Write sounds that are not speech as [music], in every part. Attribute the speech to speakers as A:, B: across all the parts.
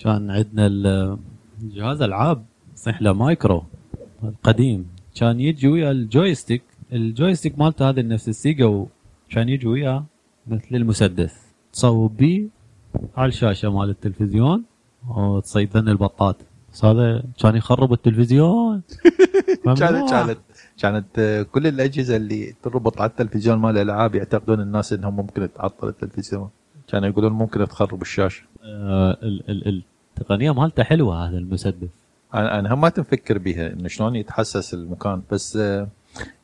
A: كان عندنا ال- جهاز ألعاب صح له مايكرو القديم كان يجي ويا ال joystick. ال joystick مالته هذا نفس ال Sega وكان يجي وياه مثل المسدس. تصوب بيه على الشاشة مال التلفزيون وتصيدن البطات بس هذا كان يخرب التلفزيون. [laughs]
B: كانت. كانت كانت آه، كل الأجهزة اللي تربط على التلفزيون مال الألعاب يعتقدون الناس إنهم ممكن تعطل التلفزيون. كانوا يقولون ممكن تخرب الشاشة.
A: آه، ال- ال- التقنيه مالته حلوة هذا المسدس؟
B: أنا هم ما تنفكر بها إنه شلون يتحسس المكان بس آه،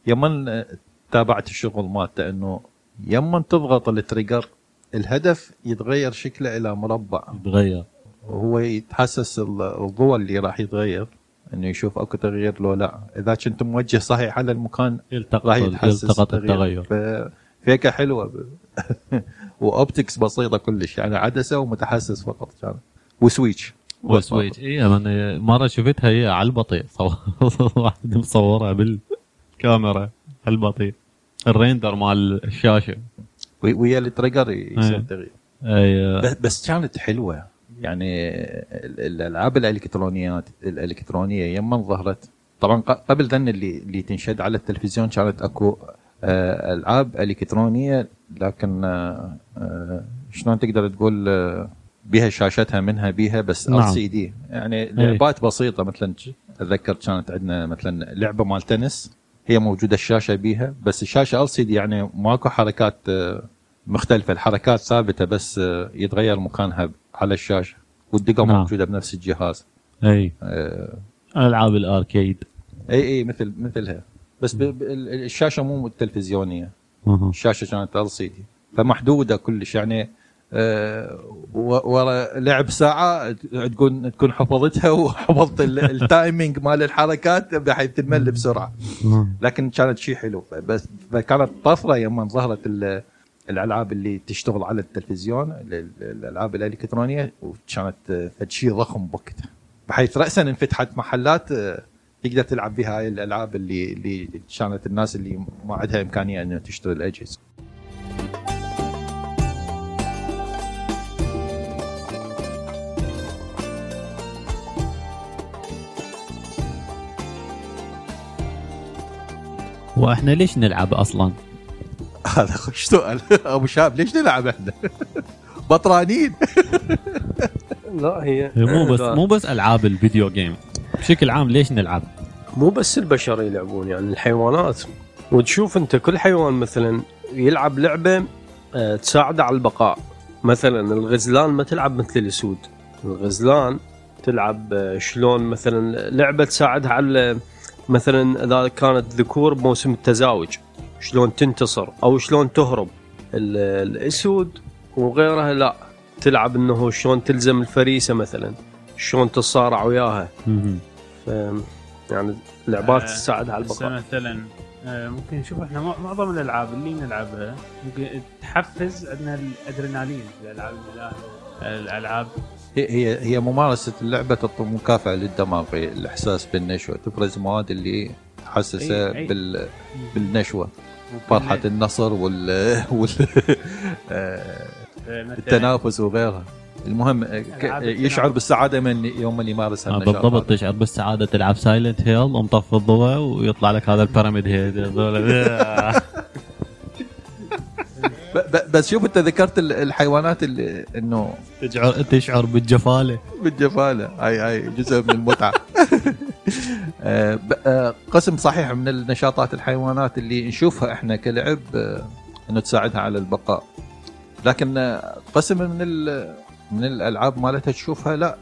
B: يمن آه، تابعت الشغل مالته إنه يمن تضغط التريجر الهدف يتغير شكله إلى مربع.
A: يتغير.
B: وهو يتحسس ال- الضوء اللي راح يتغير إنه يشوف أكو تغيير لو لا. إذا كنت موجه صحيح على المكان
A: يلتقط
B: راح يتحسس
A: يلتقط التغير.
B: ف- فكرة حلوة. [laughs] و optics بسيطة كلش يعني عدسة ومتحسس فقط كان. و
A: switch. و switch اي أنا مرة شفتها هي على البطيء. صور- [laughs] واحد مصورها بالكاميرا على البطيء. ال render مال الشاشة.
B: وي- ويا ال trigger
A: يصير.
B: تغيير
A: أي
B: بس- بس كانت حلوة. يعني ال- الألعاب الالكترونيات الإلكترونية يما ظهرت طبعا ق- قبل ذن اللي اللي تنشد على التلفزيون كانت أكو آه، ألعاب إلكترونية. لكن آه، آه، شلون تقدر تقول بها شاشتها منها بيها بس
A: نعم.
B: LCD يعني لعبات بسيطة مثلا أتذكر كانت عندنا مثلا لعبة مال تنس هي موجودة الشاشة بيها بس الشاشة LCD يعني ماكو حركات آه، مختلفة. الحركات ثابتة بس آه، يتغير مكانها على الشاشة والدقم
A: نعم.
B: موجودة بنفس الجهاز.
A: اي
B: آه،
A: ألعاب ال arcade.
B: اي اي مثل مثلها. بس الشاشة مو التلفزيونيه
A: أها.
B: الشاشة كانت LCD فمحدودة كلش. يعني ورا لعب ساعة تكون تكون حفظتها وحفظت ال- ال timing مال الحركات بحيث تمل
A: بسرعة.
B: لكن كانت شيء حلو. بس فكانت طفرة يوم ظهرت ال- الألعاب اللي تشتغل على التلفزيون ال- ال- الألعاب الإلكترونية وكانت شيء ضخم بوقتها. بحيث راسا انفتحت محلات تقدر تلعب بها هاي الألعاب اللي اللي كانت الناس اللي ما عندها إمكانية إنها تشتري الأجهزة.
A: وإحنا ليش نلعب أصلا؟ [laughs]
B: هذا خوش سؤال. أبو شاب ليش نلعب إحنا؟ [laughs] بطرانين. [laughs]
C: لا هي
A: مو بس مو بس ألعاب الفيديو جيم بشكل عام ليش نلعب؟
C: مو بس البشر يلعبون يعني الحيوانات. وتشوف أنت كل حيوان مثلا يلعب لعبة آه، تساعده على البقاء. مثلا الغزلان ما تلعب مثل الأسود. الغزلان تلعب آه، شلون مثلا لعبة تساعدها على مثلا إذا كانت ذكور بموسم التزاوج شلون تنتصر أو شلون تهرب؟ ال- الأسود وغيرها لا. تلعب إنه شلون تلزم الفريسة مثلا شلون تتصارع وياها. ف يعني لعبات
D: آه،
C: تساعد على البقاء.
D: مثلا آه، ممكن نشوف إحنا مع- معظم الألعاب اللي نلعبها ممكن تحفز عندنا الأدرينالين الألعاب الملاهي الألعاب
B: هي هي هي ممارسة اللعبة تعطي مكافأة للدماغ الإحساس بالنشوة تفرز مواد اللي تحسسه
D: أي- أي.
B: بال
D: بالنشوة
B: فرحة النصر وال [laughs] التنافس وغيرها المهم يشعر. بالسعادة من يوم من يمارس
A: آه
B: هالنشاط
A: بالضبط
B: هذا.
A: تشعر بالسعادة تلعب Silent Hill ومطفي الضوء ويطلع لك هذا ال Pyramid Head
B: ب- [laughs] [laughs] بس شوف انت ذكرت ال- الحيوانات اللي انه
A: تشعر تشعر بالجفالة.
B: بالجفالة. هاي هاي جزء من المتعة. [laughs] آه، آه، قسم صحيح من النشاطات الحيوانات اللي نشوفها إحنا كلعب آه، إنه تساعدها على البقاء. لكن قسم من من الألعاب مالتها تشوفها لا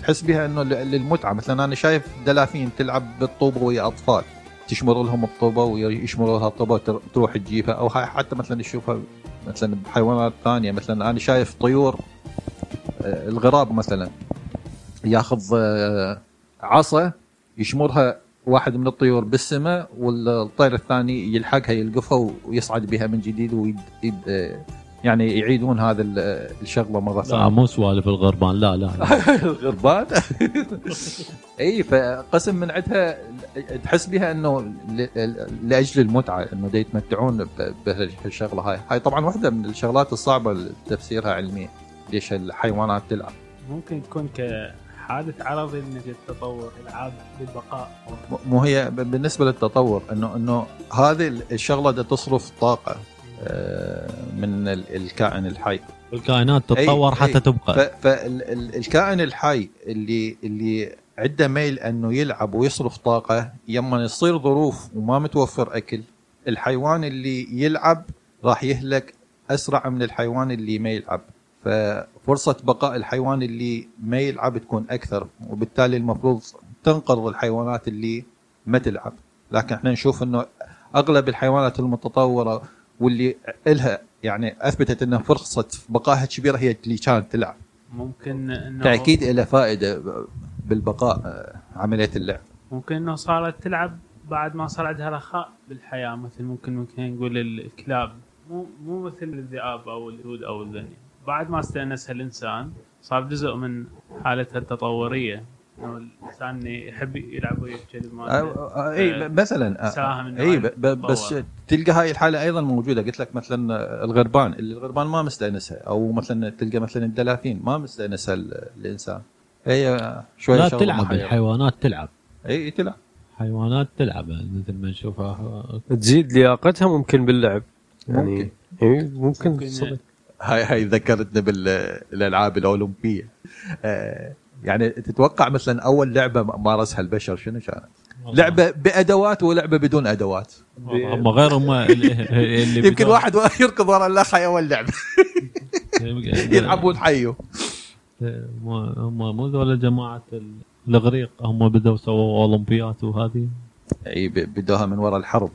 B: تحس بها إنه للمتعة. مثلا أنا شايف دلافين تلعب بالطوبة ويا أطفال. تشمر لهم الطوبه ويشمروا لها الطوبه تروح تجيبها. أو حتى مثلا تشوفها مثلا بحيوانات ثانية مثلا أنا شايف طيور آه، الغراب مثلا ياخذ آه، عصا يشمرها واحد من الطيور بالسماء والطير الثاني يلحقها يلقفها ويصعد بها من جديد آه، يعني يعيدون هذا ال- الشغلة مرة
A: لا
B: ثانية.
A: مو سوالف الغربان لا لا, لا. [laughs]
B: الغربان؟ [laughs] إي فقسم من عندها تحس بها إنه ل- لأجل المتعة إنه دا يتمتعون بهالشغلة هاي. هاي طبعا واحدة من الشغلات الصعبة اللي تفسيرها علميا ليش الحيوانات تلعب.
D: ممكن تكون كحادث عرضي لنتيجه تطور العاب للبقاء.
B: مو هي بالنسبة للتطور انه إنه هذه الشغلة دا تصرف طاقة. من ال- الكائن الحي.
A: الكائنات تتطور
B: أي-
A: حتى
B: أي.
A: تبقى
B: فالكائن الحي اللي اللي عنده ميل أنه يلعب ويصرف طاقة يما يصير ظروف وما متوفر أكل الحيوان اللي يلعب راح يهلك أسرع من الحيوان اللي ما يلعب. ففرصة بقاء الحيوان اللي ما يلعب تكون أكثر وبالتالي المفروض تنقذ الحيوانات اللي ما تلعب. لكن إحنا نشوف إنه أغلب الحيوانات المتطورة واللي إلها يعني أثبتت ان فرصة بقائها كبيرة هي اللي كانت تلعب.
D: ممكن إنه
B: تأكيد له فائدة بالبقاء آه، عملية اللعب.
D: ممكن إنه صارت تلعب بعد ما صار عندها رخاء بالحياة مثل ممكن ممكن نقول الكلاب. مو مو مثل الذئاب أو الهود أو الذني. بعد ما استأنسها الإنسان صار جزء من حالتها التطورية. انه الإنسان يحب يلعب ويا الكلب
B: آه،
D: ماله
B: آه، إي ب- مثلا آه،
D: ساهم
B: إي بس. تلقى هاي الحالة أيضا موجودة. قلت لك مثلا آه، الغربان اللي الغربان ما مستأنسها. أو مثلا تلقى مثلا الدلافين ما مستأنسها ال- الإنسان. هي آه، شوية
A: لا تلعب. الحيوانات تلعب.
B: إي تلعب.
A: حيوانات تلعب مثل ما نشوفها.
C: تزيد لياقتها ممكن باللعب. يعني
B: ممكن.
C: إي ممكن,
D: ممكن.
C: صدق.
B: هاي هاي ذكرتنا بالألعاب الأولمبية. آه، يعني تتوقع مثلا أول لعبة مارسها البشر شنو كانت؟ لعبة بأدوات ولعبة بدون أدوات.
A: هم غير هم اللي [laughs]
B: يمكن واحد [laughs] يركض ورا الأخ أول لعبة. يلعبون حيه
A: هم مو ذولا جماعة ال- الإغريق هم بدوا سووا أولمبيات وهذه.
B: أي ب- بدوها من وراء الحرب.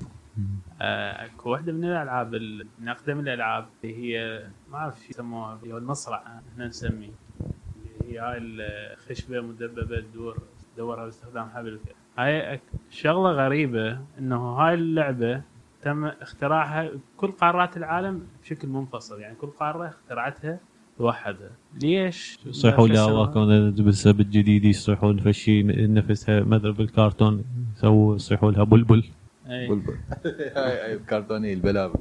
D: آه، أكو واحدة من الألعاب ال- من اقدم الألعاب اللي هي ما أعرف شو يسموها المصرع إحنا نسميه. هي هاي الخشبة مدببة تدور تدورها باستخدام حبل هاي شغلة غريبة إنه هاي اللعبة تم اختراعها بكل قارات العالم بشكل منفصل يعني كل قارة اخترعتها لوحدها ليش؟ فسروها.
A: واكو بالسبب الجديد يصيحوا فشي نفسها مثل بالكرتون يسووا يصيحوا لها بلبل.
B: بلبل. [laughs] هاي هاي الكرتونيه البلابل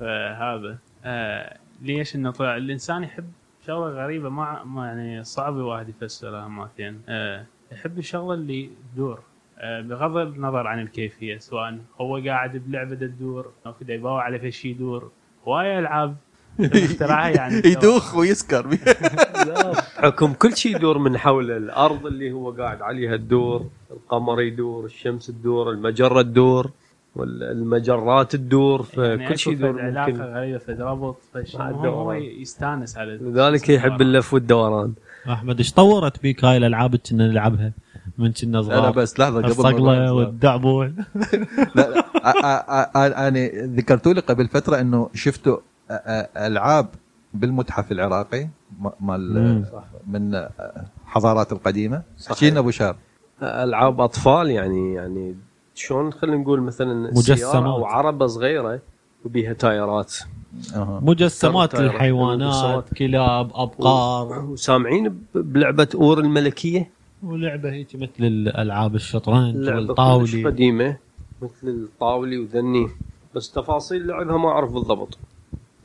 D: فهذا. آه ليش إنه طلع؟ الإنسان يحب شغلة غريبة ما, ما يعني صعب الواحد يفسرها مرتين آه يحب الشغلة اللي تدور. آه بغض النظر عن الكيفية سواء هو قاعد بلعبة تدور أو كذا يباوع على شيء يدور. هواي ألعاب. [laughs] اختراعها يعني [laughs]
B: يدوخ ويسكر. [laughs]
C: حكم كل شيء يدور من حول الأرض اللي هو قاعد عليها تدور القمر يدور الشمس تدور المجرة تدور. والمجرات تدور
D: يعني
C: فكل شيء يدور
D: علاقة
C: ممكن.
D: غريبة فد ربط فشيء
C: مع
D: المهم هو. يستانس على
C: لذلك يحب اللف والدوران.
A: أحمد إيش طورت بيك هاي الألعاب اللي كنا نلعبها من كنا صغار؟
B: بس لحظة قبل الصقلة
A: والدعبوع [laughs]
B: لا لا أنا ذكرتوا لي قبل فترة إنه شفتوا ألعاب بالمتحف العراقي مال. من حضارات
C: القديمة.
B: حكينا أبو شاب
C: ألعاب أطفال يعني يعني شلون خلينا نقول مثلا
A: مجسمات.
C: أو عربة صغيرة وبيها تايرات
B: أها.
A: مجسمات. الحيوانات. كلاب أبقار
C: وسامعين بلعبة أور الملكية
A: ولعبة هيك مثل الألعاب الشطرنج والطاولي
C: قديمة مثل الطاولي وذني بس تفاصيل لعبها ما أعرف بالضبط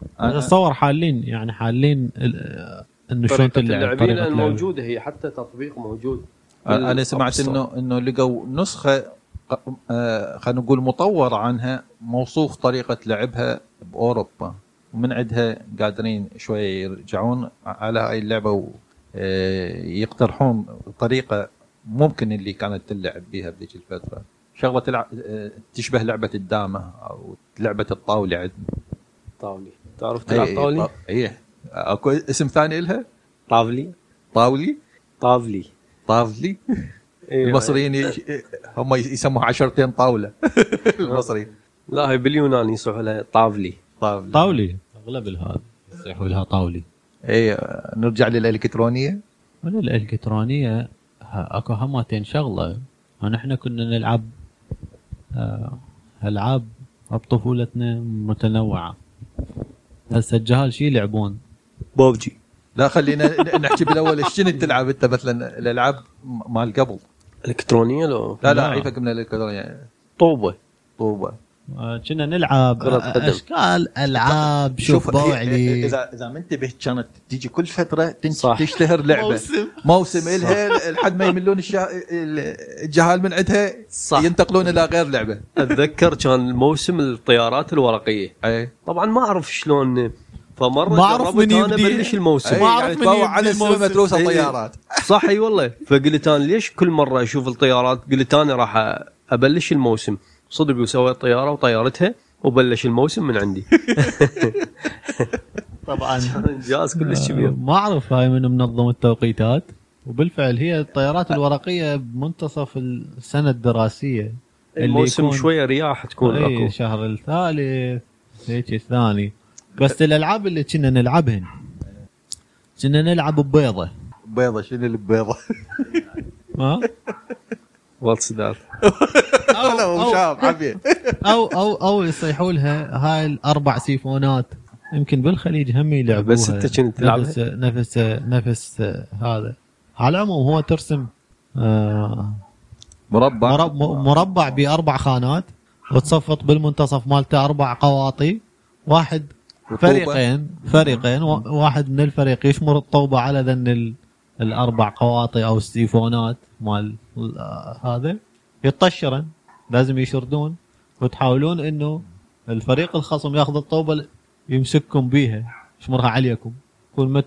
B: أنا-
A: أتصور حالين يعني حالين ال- إنه شلون تلعب طريقة اللعب.
C: موجودة هي حتى تطبيق موجود
B: أنا سمعت انه إنه لقوا نسخة خلينا نقول مطور عنها موصوف طريقة لعبها بأوروبا. ومن عندها قادرين شوية يرجعون على هاي اللعبة ويقترحون طريقة ممكن اللي كانت تلعب بها بذيك الفترة. شغلة تلعب آه، تشبه لعبة الدامة أو لعبة الطاولة عندنا
C: طاولي تعرف تلعب طاولي؟
B: اي أكو اسم ثاني لها
C: طاولي
B: طاولي
C: طاولي
B: طاولي
C: إيه،
B: المصريين ي- هم يسموها عشرتين طاولة. [laughs] المصريين.
C: لا هي باليوناني يصيحوا لها طاولي.
B: طاوله
A: طاولي. أغلب هذا يصيحوا لها طاولي.
B: اي نرجع للإلكترونية.
A: من الإلكترونية أكو همتين شغلة. نحن كنا نلعب آه، ألعاب بطفولتنا متنوعة. هسه الجهال شي يلعبون؟
C: بوبجي
B: لا خلينا نحكي بالأول كنت تلعب أنت مثلا؟ الألعاب مال قبل.
C: إلكترونية لو
B: لا لا
A: لا.
B: عيفك من الإلكترونية
C: طوبة
B: طوبة
A: آه، كنا نلعب. أشكال ألعاب شوف بوعلي
B: اذا إذا ما انتبهت كانت تيجي كل
C: فترة.
B: تشتهر لعبة
A: موسم.
B: موسم إلها لحد ما يملون الشا... الجهال من عندها
C: صح.
B: ينتقلون إلى غير لعبة
C: أتذكر كان موسم الطيارات الورقية
B: اي
C: طبعا ما أعرف شلون فمرة
A: ما
C: جربت
A: من
C: أنا
A: يبدي.
C: بلش الموسم.
A: ما أعرف
B: يعني
A: من يبدي
B: على
C: إي.
B: طيارات
C: صح اي والله. فقلت أنا ليش كل مرة أشوف الطيارات؟ قلت أنا راح أبلش الموسم. صدق وسويت طيارة وطيارتها وبلش الموسم من عندي. [laughs]
A: طبعا.
C: انجاز كلش كبير
A: ما أعرف هاي من منظم التوقيتات. وبالفعل هي الطيارات الورقية بمنتصف السنة الدراسية.
C: الموسم
A: يكون-
C: شوية رياح تكون
A: اي شهر الثالث هيك الثاني. بس الألعاب اللي كنا نلعبهن. كنا نلعب ببيضة.
B: بيضة شنو البيضة؟
A: ها؟
C: واتس ذات
B: لا هو شاب حبيب
A: أو أو أو يصيحوا لها هاي الأربع سيفونات. يمكن بالخليج هم يلعبوها.
C: بس أنت كنت تلعبها؟
A: نفس نفس نفس هذا. على العموم هو ترسم آه
B: مربع.
A: مرب- مربع بأربع خانات وتصفط بالمنتصف مالته أربع قواطي. واحد فريقين. فريقين. واحد من الفريق يشمر الطوبة على ذن ال- الأربع قواطي أو السيفونات مال ال- هذا. يطشرن. لازم يشردون. وتحاولون إنه الفريق الخصم ياخذ الطوبة يمسككم بيها. يشمرها عليكم. يكون ما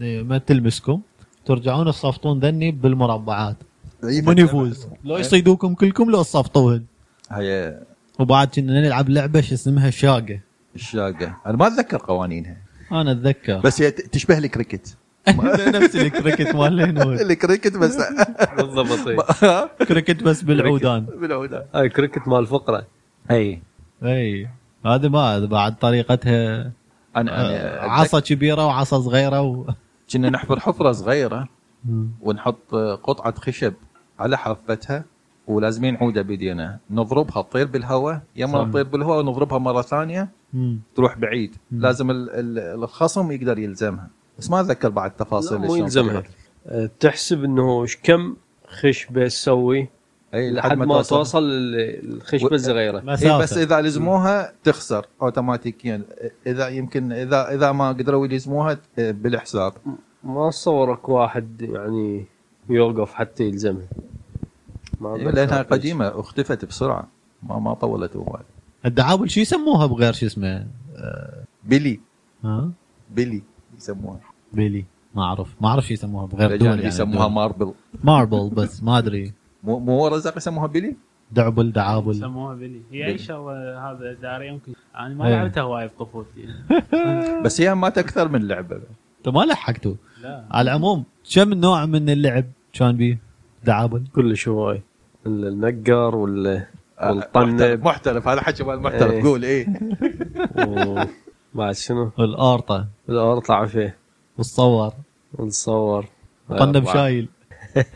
A: ما تلمسكم. ترجعون تصفطون ذني بالمربعات. من يفوز. لو يصيدوكم كلكم لو تصفطوهن
B: هي
A: وبعد كنا نلعب لعبة شو اسمها شاقة.
B: الشاقة. أنا ما أتذكر قوانينها.
A: أنا أتذكر.
B: بس هي تشبه الكريكت [laughs]
A: نفس الكريكت مال الهنود [laughs]
B: الكريكت بس.
C: بالضبط. [laughs]
A: كريكت بس بالعودان.
B: بالعوده
C: هاي كريكت مال فقرة.
B: اي
A: اي هذا ما بعد طريقتها
B: أنا
A: آه،
B: أنا
A: عصا كبيرة وعصا صغيرة و...
B: كنا نحفر حفرة صغيرة ونحط قطعة خشب على حافتها ولازمين عوده بيدينا نضربها تطير بالهواء يما
A: صح.
B: تطير بالهواء ونضربها مرة ثانية
A: مم.
B: تروح بعيد
A: مم.
B: لازم ال- ال- الخصم يقدر يلزمها بس ما أتذكر بعد تفاصيل
C: لا، مو
B: شلون
C: يلزمها. أه، تحسب إنه إيش كم خشبة تسوي
B: أي
C: لحد ما توصل لل- الخشبة
B: و-
C: الصغيرة
B: إيه بس إذا لزموها تخسر اوتوماتيكيا إذا يمكن إذا إذا ما قدروا يلزموها بالحساب
C: ما اتصورك واحد يعني يوقف حتى يلزمها.
B: لانها قديمه واختفت بسرعة. ما ما طولت هواي
A: الدعابل شو يسموها بغير شو اسمه؟
B: بيلي.
A: ها؟
B: بيلي يسموها.
A: بيلي. ما أعرف. ما أعرف شو يسموها بغير دول يعني.
B: يسموها
A: دول.
B: marble.
A: marble بس ما أدري.
B: مو مو رزاق يسموها بيلي؟
A: دعبل دعابل.
D: يسموها بلي هي. اي شغله هذا داري؟ يمكن أنا ما
A: إيه.
D: لعبتها هواي بطفولتي [laughs]
B: بس هي ما أكثر من لعبة.
A: أنت ما لحقتوا
D: لا.
A: على العموم كم نوع من اللعب كان بيه؟ دعابل
C: كلش هواي النقر وال
B: آه،
C: والطنب.
B: محترف, محترف. هذا حكي مال محترف.
C: إيه.
B: قول إيه.
C: و- [laughs] بعد شنو؟
A: الأرطة.
C: الأرض طلع فيه.
A: والصور
C: ونصور
A: طنب
C: آه،
A: شايل.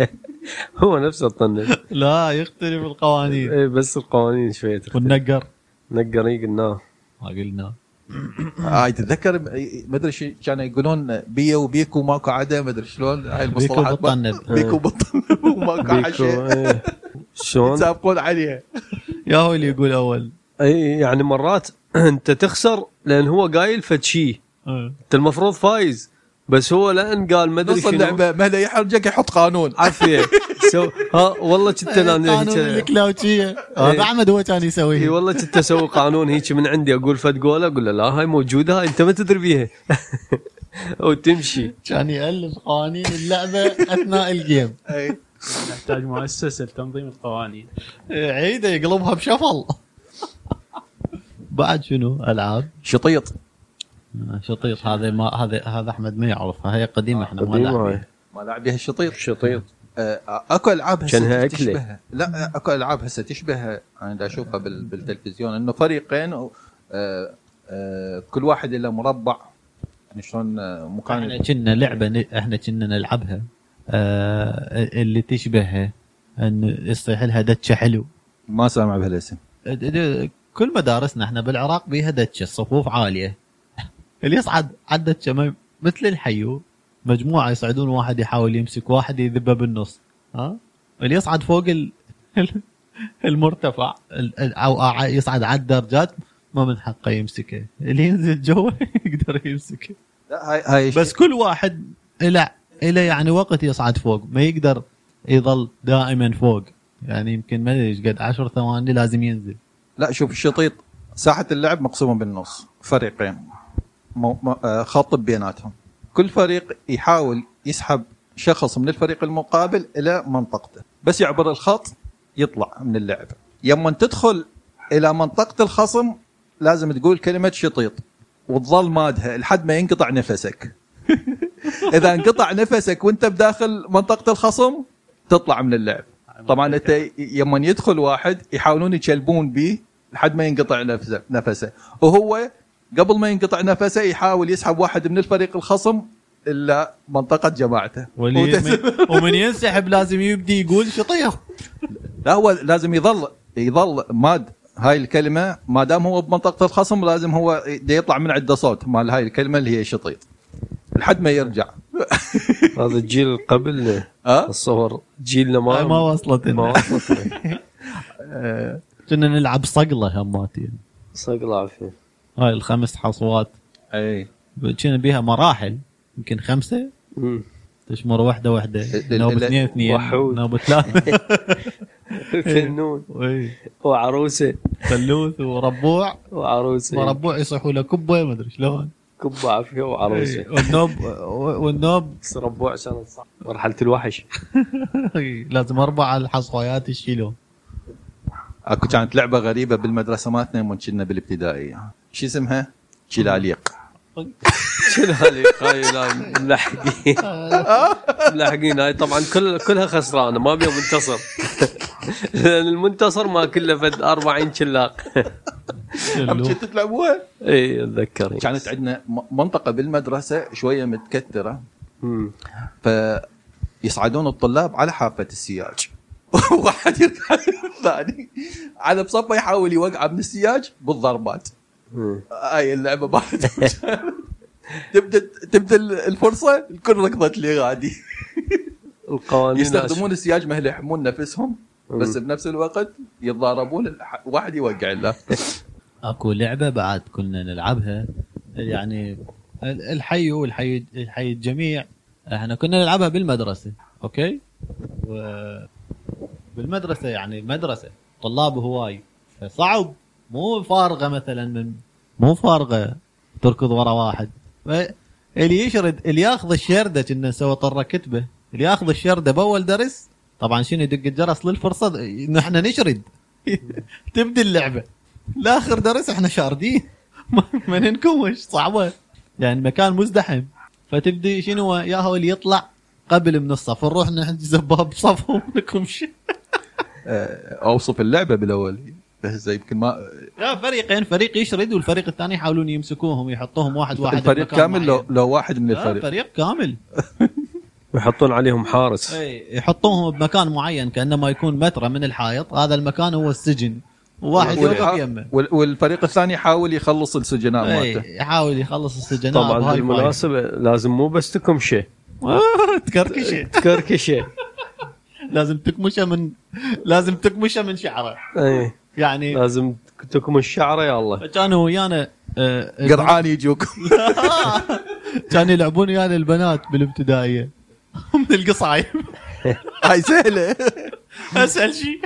A: [laughs]
C: هو نفسه الطنب. [laughs]
A: لا يختلف القوانين.
C: إيه بس القوانين شوية تختلف.
A: والنقر.
C: نقر إي قلناه.
A: ما قلنا
B: هاي تتذكر؟ ما أدري شو كانوا يقولون بيا وبيكو ماكو عدا ما أدري شلون. هاي
A: بيكو
B: المصطلحات [laughs] بيكو بالطنب وماكو [laughs]
C: بيكو
B: حشي.
C: إيه. شلون؟
B: يتسابقون عليها
A: يا هو اللي يقول أول.
C: اي يعني مرات [clears throat] أنت تخسر لأن هو قايل فد شيء
A: آه.
C: أنت المفروض فايز. بس هو لأن قال ما أدري
B: نص
C: شنو.
B: اللعبه مهلا يحرجك يحط قانون.
C: عافيه [laughs] سو ها والله كنت أنا
A: قانون
C: هيك-
A: الكلاوچيه هذا أحمد هو كان
C: اي
A: يسويه
C: والله كنت أسوي قانون هيك من عندي أقول فد rule أقول له لا هاي موجودة هاي أنت ما تدري بيها. [laughs] وتمشي
A: كان يالف قوانين اللعبة أثناء ال
B: game. [laughs]
D: نحتاج مؤسسة لتنظيم القوانين.
A: عيده يقلبها بشفل. بعد شنو؟ ألعاب.
B: شطيط.
A: آه، شطيط. هذا ما هذا هذا أحمد ما يعرفها. هي قديمة إحنا ما
C: هاي.
B: ما لعب بها الشطيط.
C: شطيط.
B: أكو ألعاب هسه. تشبه لا أكو ألعاب هسه تشبه أنا دا أشوفها بال- بالتلفزيون إنه فريقين و- آه، آه، كل واحد له مربع. يعني شلون آه،
A: إحنا
B: مكان
A: كنا لعبة ن- إحنا كنا نلعبها. آه اللي تشبه إن يصيح لها دتشة حلو.
B: ما سامع بهالاسم.
A: كل مدارسنا إحنا بالعراق بيها دتشة الصفوف عالية. اللي يصعد على الدتشة مثل الحيو. مجموعة يصعدون واحد يحاول يمسك واحد يذبه بالنص. ها؟ اللي يصعد فوق ال... المرتفع ال- ال- أو يصعد على الدرجات ما من حقه يمسكه. اللي ينزل جوا [laughs] يقدر يمسكه.
B: لا هاي هاي
A: بس كل واحد له له يعني وقت يصعد فوق. ما يقدر يظل دائما فوق. يعني يمكن ما أدري إيش قد 10 ثواني لازم ينزل.
B: لا شوف الشطيط ساحة اللعب مقسومة بالنص فريقين. مو آه، خط بيناتهم. كل فريق يحاول يسحب شخص من الفريق المقابل إلى منطقته. بس يعبر الخط يطلع من اللعبه يوم تدخل إلى منطقة الخصم لازم تقول كلمة شطيط. وتظل مادها لحد ما ينقطع نفسك. [laughs] إذا انقطع نفسك وأنت بداخل منطقة الخصم تطلع من اللعب. طبعا أنت يوم يدخل واحد يحاولون يشلبون به لحد ما ينقطع نفسه نفسه. وهو قبل ما ينقطع نفسه يحاول يسحب واحد من الفريق الخصم إلا منطقة جماعته.
A: واللي
B: وتس-
A: من- [laughs] ومن ينسحب لازم يبدي يقول شطيح.
B: لا هو لازم يظل يظل ماد هاي الكلمة ما دام هو بمنطقة الخصم لازم هو يطلع من عنده صوت مال هاي الكلمة اللي هي شطيط لحد ما يرجع. [laughs]
C: هذا الجيل
B: ها؟
C: اتصور جيلنا ما
A: ما وصلت
C: ما
A: لنا.
C: وصلت [laughs]
A: كنا نلعب صقلة هماتي
C: صدق العافيه
A: هاي الخمس حصوات.
B: اي.
A: كنا بيها مراحل يمكن خمسة.
C: مم.
A: تشمر واحدة
B: واحدة.
A: نوبه اثنين اثنين
C: وحود.
A: نوبه ثلاثة. [laughs]
C: فنون.
A: وي. [laughs]
C: وعروسة.
A: ثلوث وربوع.
C: وعروسة.
A: وربوع يصيحوا له كبه ما أدري شلون.
C: كب عافية وعروسة.
A: إي، والنوب والنوب. [laughs]
C: ربوع عشان مرحلة الوحش.
A: إي، لازم أربع الحصويات يشيلون.
B: أكو كانت لعبة غريبة بالمدرسة مالتنا يوم كنا بالابتدائيه شو اسمها؟ شلاليق
C: هذه [laughs] هاي لا ملحقين [laughs] ملحقين هاي طبعا كل كلها خسرانة ما بيها منتصر [laughs] لأن المنتصر ما كله فد 40 شلاق
B: كنتوا تلعبوها؟
C: إي أتذكر
B: كانت عندنا منطقة بالمدرسة شوية متكثره. فيصعدون الطلاب على حافة السياج واحد يركع الثاني على بصفة يحاول يوقع من السياج بالضربات. هاي اللعبة بعد [laughs] تبدأ تبدأ الفرصة؟ الكل ركضت لي غادي.
C: القوانين
B: يستخدمون السياج ما يحمون نفسهم بس. بنفس الوقت يتضاربون واحد يوقع له. [laughs]
A: أكو لعبة بعد كنا نلعبها. يعني ال- الحي والحي الحي الجميع. إحنا كنا نلعبها بالمدرسة أوكي؟ و بالمدرسة يعني المدرسة طلاب هواي. فصعب مو فارغة مثلا من مو فارغة تركض ورا واحد. اللي يشرد اللي ياخذ الشردة كنا نسوي طرة كتبة. اللي ياخذ الشردة بأول درس طبعا شنو يدق الجرس للفرصة؟ نحن نشرد. [laughs] تبدي اللعبة. لآخر درس إحنا شاردين. [laughs] ما- ننكوش صعبة. يعني مكان مزدحم. فتبدي شنو؟ يا هو اللي يطلع قبل من الصف. نروح نحجز باب صف ونكمش
B: آه، أوصف اللعبة بالأول. بس يمكن ما
A: لا فريقين فريق يشرد والفريق الثاني يحاولون يمسكوهم يحطوهم واحد واحد
B: الفريق كامل لو. لو واحد من الفريق.
A: فريق كامل. [laughs]
C: ويحطون عليهم حارس.
A: إي يحطوهم بمكان معين كأنما يكون متر من الحائط. هذا المكان هو السجن. وواحد يوقف
B: والح-
A: يمه.
B: وال- والفريق الثاني يحاول يخلص السجناء
A: إي
B: مالته.
A: يحاول يخلص السجناء
C: طبعا. بالمناسبة لازم مو بس تكمشه [laughs]
A: تكركشة. [laughs]
C: تكركشة.
A: لازم تكمشة من لازم تكمشة من شعره.
C: إي.
A: يعني
C: لازم تكمش شعره يا الله.
A: كانوا ويانا آه،
B: قرعان يجوك. [laughs]
A: كانوا يلعبون ويانا البنات بالابتدائية. [laughs] من القصايم.
B: هاي سهلة.
A: أسهل شيء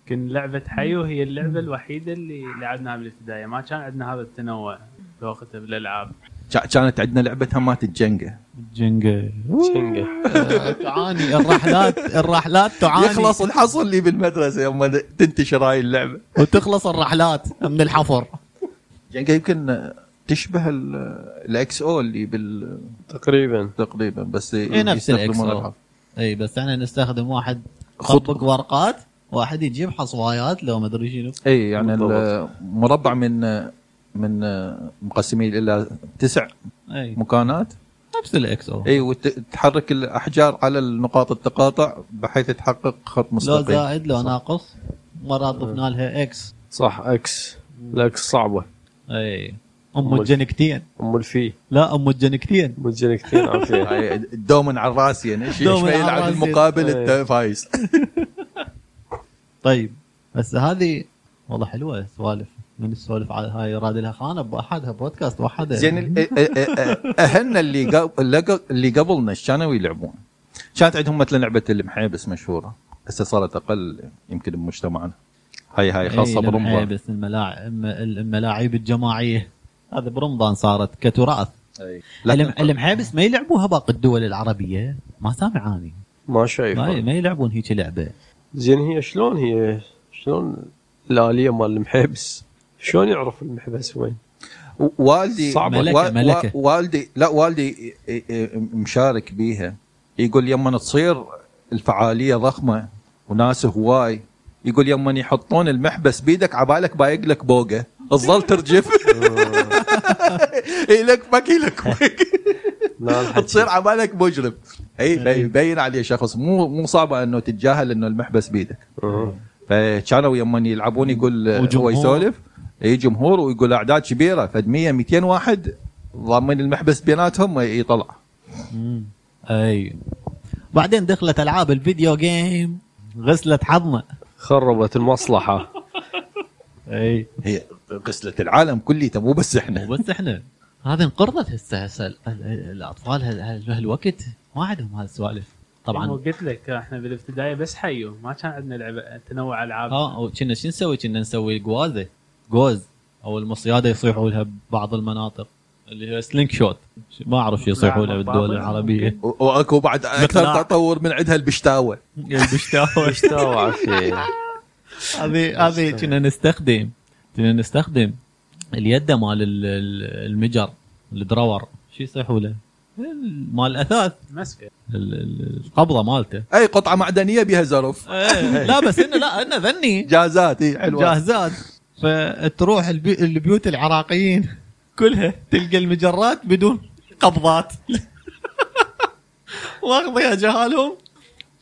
D: يمكن لعبة حيو هي اللعبة الوحيدة اللي لعبناها بالابتدائية. ما كان عندنا هذا التنوع بوقتها بالالعاب
B: كا- كانت عندنا لعبة همات الجنقة.
A: جنقه
C: شنقه
A: آه، تعاني. الرحلات الرحلات تعاني.
B: يخلص الحصل اللي بالمدرسة يوم تنتشر هاي اللعبة.
A: وتخلص الرحلات من الحفر.
B: جنقه يمكن تشبه ال- الاكس أو اللي بال
C: تقريبا.
B: تقريبا بس
A: هي نفس أو.
B: الحرف.
A: اي بس إحنا نستخدم واحد
B: خط-
A: خطبق ورقات واحد يجيب حصوايات لو ما أدري شنو.
B: اي يعني. المربع من من مقسمين إلى تسع
A: اي
B: مكانات.
A: نفس ال XO
B: اي وتحرك الأحجار على النقاط التقاطع بحيث تحقق خط
A: لو
B: مستقيم.
A: زائد لو ناقص مرات ضفنا لها إكس
C: صح إكس الاكس صعبة.
A: إي. أم
C: أم
A: الجنكتين
C: أم الفي.
A: لا أم الجنكتين
C: عافية. [laughs]
B: هاي الدومن على الراس يعني إيش
A: دومن
B: يلعب. المقابل. أنت فايز. [laughs]
A: طيب بس هذه والله حلوة سوالف. من السوالف على هاي راد لها. خانه بوحدها بودكاست وحدها
B: زين اهلنا اللي قبل اللي قبل- اللي قبلنا إيش كانوا يلعبون؟ كانت عندهم مثلا لعبة المحيبس مشهورة هسه صارت أقل يمكن بمجتمعنا. هاي هاي خاصة
A: إيه،
B: برمضان
A: بس الملاعب الملاعب الجماعية. هذا برمضان صارت كتراث.
B: لكن
A: المحابس ما يلعبوها باقي الدول العربية. ما سامعاني.
C: ما شايف
A: ما, ما يلعبون هيك لعبة.
C: زين هي شلون هي شلون الآلية مال المحبس شلون يعرف المحبس وين؟
B: والدي
C: صعبة.
A: ملكة- ملكة.
B: وا- والدي لا والدي مشارك بيها يقول يما تصير الفعالية ضخمة وناس هواي يقول يما يحطون المحبس بيدك عبالك بايق لك بوقة تظل ترجف [laughs] يلكمك [laughs]
C: لا الحكي.
B: تصير عبالك مجرم اي يبين عليه شخص مو مو صعبة إنه تتجاهل إنه المحبس بيدك
C: آه.
B: فكانوا يوم يلعبون يقول هو. يسولف اي جمهور ويقول أعداد كبيرة فد 100 200 واحد ضامن المحبس بيناتهم يطلع.
A: أي. بعدين دخلت ألعاب الفيديو جيم غسلت حظنا.
C: خربت المصلحة. [laughs]
A: أي.
B: هي غسلت العالم كليته مو بس إحنا.
A: وبس إحنا. هذه انقرضت هسه هسه ال- ال- الأطفال هال- هال- بهالوقت ما عندهم هالسوالف.
D: طبعا.
A: طبعا
D: قلت لك إحنا بالابتدائي بس حيو ما كان عندنا لعبة تنوع ألعاب.
A: آه وكنا شو نسوي؟ كنا نسوي قوازه قوز أو المصيادة يصيحوا لها ببعض المناطق اللي هي سلينك شوت ما أعرف شو يصيحوا لها بالدول
B: العربية. وأكو بعد
A: أكثر.
B: تطور من عندها
A: البشتاوة. [laughs]
C: البشتاوة. فيه
A: هذه هذه كنا نستخدم كنا نستخدم اليد مال ال- ال- المجر ال drawer شو يصيحوا له؟ ال- مال الأثاث.
D: مسكه
A: القبضة مالته.
B: أي قطعة معدنية بها زرف.
A: إيه، لا بس انه لا إنه ذني.
B: جاهزات اي حلوة.
A: جاهزات فتروح البي... البيوت العراقيين كلها تلقى المجرات بدون قبضات. [laughs] واخذها جهالهم.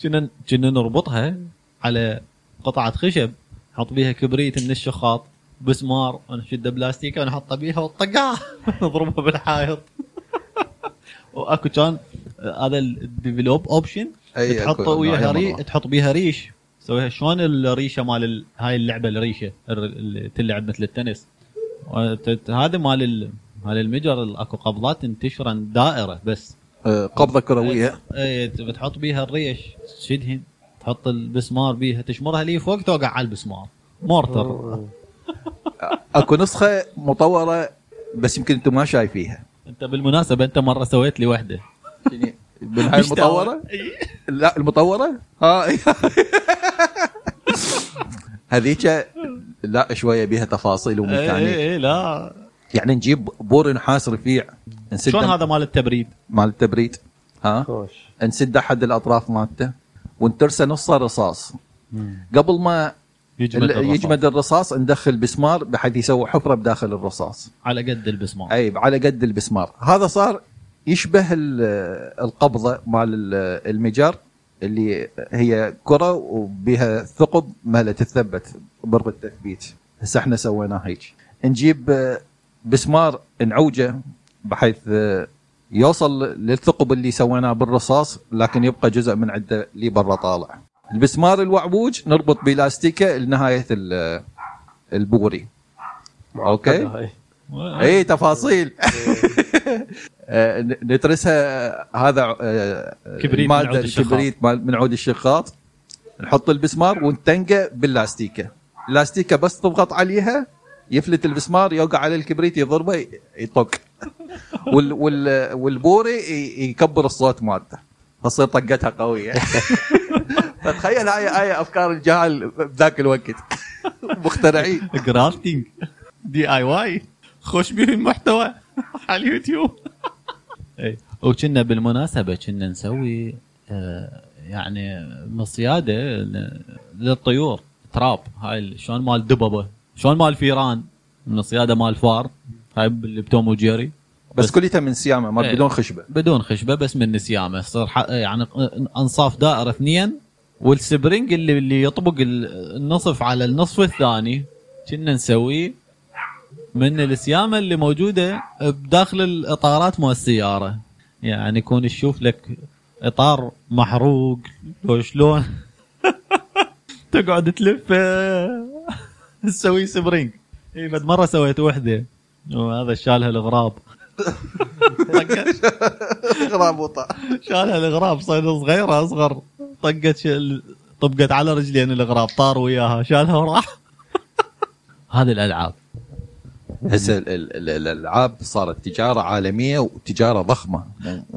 A: كنا كنا نربطها على قطعة خشب؟ نحط بيها كبريت من الشخاط بسمار ونشد بلاستيكة ونحطها بيها وطقها [laughs] نضربها بالحائط. [laughs] وأكو كان هذا ال developed option
B: أي،
A: تحط
B: أكو
A: وياها. تحط بيها ريش. تسويها شلون الريشة مال ال... هاي اللعبة الريشة الر- اللي تلعب مثل التنس؟ هذا مال ال... مال المجر ال- اكو قبضات تنتشرن دائرة بس.
B: آه، قبضة كروية.
A: اي بتحط بيها الريش تشدهن تحط البسمار بيها تشمرها لي فوق توقع على البسمار. mortar. [laughs]
B: اكو نسخة مطورة بس يمكن أنتم ما شايفيها.
A: انت بالمناسبة انت مرة سويت لي
B: هاي المطورة؟ لا المطورة؟ ها. هذيك لا شوية بها تفاصيل
A: إي
B: وميكانيك
A: إي لا.
B: يعني نجيب بور نحاس رفيع نسد
A: شلون هذا مال التبريد؟
B: مال التبريد. ها.
C: خوش.
B: نسد أحد الأطراف مالته ونترسه نصه رصاص قبل ما
A: يجمد
B: ال-
A: الرصاص.
B: يجمد الرصاص ندخل بسمار بحيث يسوي حفرة بداخل الرصاص.
A: على قد البسمار.
B: أي على قد البسمار. هذا صار يشبه ال- القبضة مال ال- المجر اللي هي كرة وبها ثقب مالها تثبت برغ التثبيت. هسه إحنا سويناه هيك. نجيب آه، بسمار نعوجه بحيث آه، يوصل للثقب اللي سويناه بالرصاص لكن يبقى جزء من عنده لي برا طالع. البسمار الوعوج نربط بلاستيكه لنهاية ال- البوري.
C: okay.
B: اي تفاصيل. [laughs] آه، ن- نترسها هذا آه،
A: كبريت من
B: المادة
A: عود الشخاط.
B: الكبريت مال- من عود الشخاط. نحط البسمار ونتنقه باللاستيكة. اللاستيكة بس تضغط عليها يفلت البسمار يوقع على الكبريت يضربه يطق. [laughs] وال وال والبوري يكبر الصوت مالته تصير طقتها قوية. [laughs] فتخيل هاي هاي أفكار الجهال بذاك الوقت. مخترعين.
A: crafting DIY خوش به المحتوى على اليوتيوب اي وكنا بالمناسبه كنا نسوي آه، يعني مصياده للطيور تراب. هاي شلون مال دببه؟ شلون مال فيران مصياده مال فار. هاي اللي بتوم وجيري
B: بس كليتها من سيامه ما
A: إيه.
B: بدون خشبة.
A: بدون خشبة بس من سيامه يصير ح- يعني أنصاف دائرة اثنين وال spring اللي اللي يطبق ال- النصف على النصف الثاني. كنا نسويه من السيامه اللي موجودة بداخل الإطارات مال السيارة. يعني يكون تشوف لك إطار محروق لو شلون. [laughs] تقعد تلف. [laughs] تسوي spring. اي بعد مرة سويت وحدة. وهذا شالها الغراب طقت [laughs]
B: غراب وطار.
A: شالها الغراب صيد صغيره أصغر. طقت شل- طبقت على رجلين الغراب طار وياها شالها وراح. هذه الألعاب.
B: هسه ال- ال- ال- الألعاب صارت تجارة عالمية وتجارة ضخمة.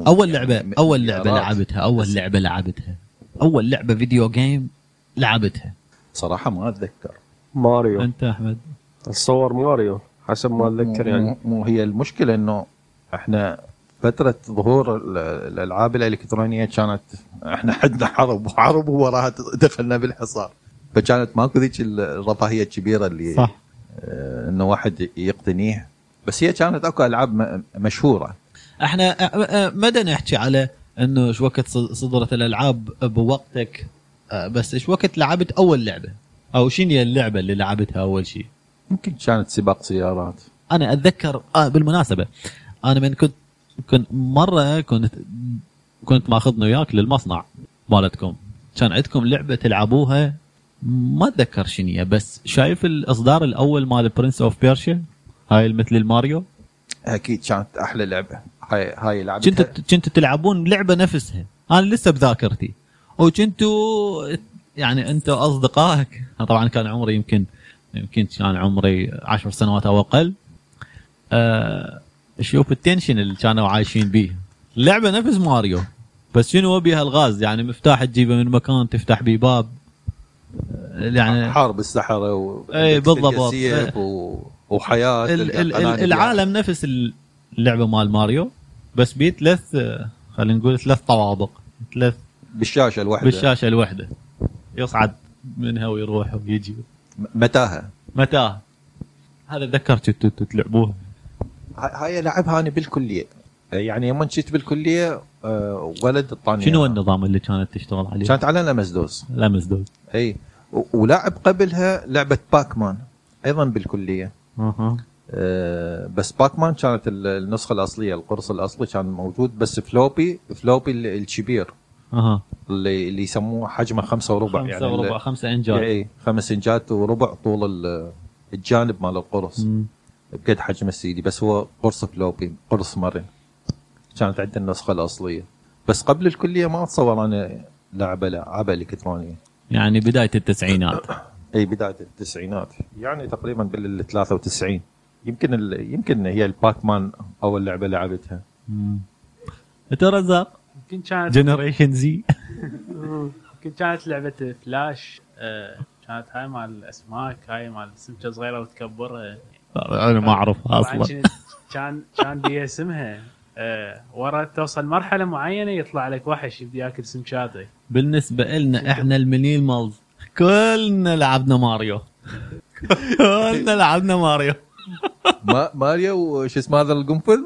A: أول لعبه
B: يعني
A: أول
B: لعبة.
A: لعبتها أول لعبة لعبتها. أول لعبة فيديو جيم لعبتها.
B: صراحة ما أتذكر.
C: ماريو.
A: أنت أحمد.
C: اتصور ماريو حسب ما أتذكر يعني.
B: مو- هي المشكلة إنه إحنا فترة ظهور ال- الألعاب الإلكترونية كانت إحنا حدنا حرب وحرب ووراها دخلنا بالحصار. فكانت ماكو ذيك الرفاهية الكبيرة اللي
A: صح.
B: آه، إنه واحد يقتنيه. بس هي كانت أكو
A: ألعاب مشهورة. إحنا ما نحكي على إنه شو وقت صدرت الألعاب بوقتك؟ بس إيش وقت لعبت أول لعبة؟ أو شنو هي اللعبة اللي لعبتها أول شيء
B: يمكن كانت سباق سيارات.
A: أنا أتذكر آه بالمناسبة أنا من كنت كنت مرة كنت كنت ماخذنا وياك للمصنع مالتكم. كان عندكم لعبة تلعبوها ما أتذكر شنو بس شايف الإصدار الأول مال Prince of Persia هاي مثل الماريو؟
B: أكيد كانت أحلى لعبة. هاي هاي لعبتها.
A: كنتوا كنتوا تلعبون لعبة نفسها. أنا لسه بذاكرتي. وكنتوا يعني انت واصدقائك طبعا كان عمري يمكن يمكن كان عمري عشر سنوات أو أقل. أه شوف التنشن اللي كانوا عايشين بيه. اللعبه نفس ماريو. بس شنو بيها الغاز؟ يعني مفتاح تجيبه من مكان تفتح بيه باب. يعني
B: حارب السحرة و
A: إيه، بالضبط.
B: و... وحياة
A: ال- ال- العالم نفس اللعبة مال ماريو بس بيه ثلاث خلينا نقول ثلاث طوابق ثلاث
B: بالشاشة الواحده
A: بالشاشة الواحده يصعد منها ويروح ويجي.
B: متاهة.
A: متى هذا تذكرت تلعبوها
B: هاي لعبها أنا بالكلية. يعني يوم كنت بالكلية آه، ولد الطاني
A: شنو النظام اللي كانت تشتغل عليه؟
B: كانت على ال MS-DOS.
A: لا مزدوج
B: إي. ولعب قبلها لعبة Pac-Man أيضا بالكلية.
A: أها.
B: آه، بس Pac-Man كانت ال- النسخة الأصلية القرص الأصلي كان موجود بس floppy floppy ال- الكبير.
A: أها.
B: اللي اللي يسموه حجمه خمسة وربع
A: خمسة
B: يعني
A: وربع خمسة inches
B: اي خمس إنجات وربع طول ال- الجانب مال القرص. بقد حجم السيدي بس هو قرص floppy قرص مرن. كانت عندنا النسخة الأصلية. بس قبل الكلية ما اتصور أنا لعبة لعبة إلكترونية.
A: يعني بداية التسعينات.
B: أي بداية التسعينات. يعني تقريبا بال 93 يمكن ال... يمكن هي ال Pac-Man اول لعبه لعبتها.
A: أنت رزاق؟
D: يمكن كانت
A: generation Z
D: يمكن كانت لعبة فلاش آه، كانت هاي مال الاسماك هاي مال سمكة صغيرة وتكبرها.
A: أنا ما اعرفها
D: أصلا. كان كان بيها اسمها آه، ورا توصل مرحلة معينة يطلع لك وحش يبدي ياكل سمكاتك.
A: بالنسبة لنا إحنا ال millennials كلنا لعبنا ماريو. كلنا لعبنا ماريو.
B: ما... ماريو وش اسمه هذا القنفذ؟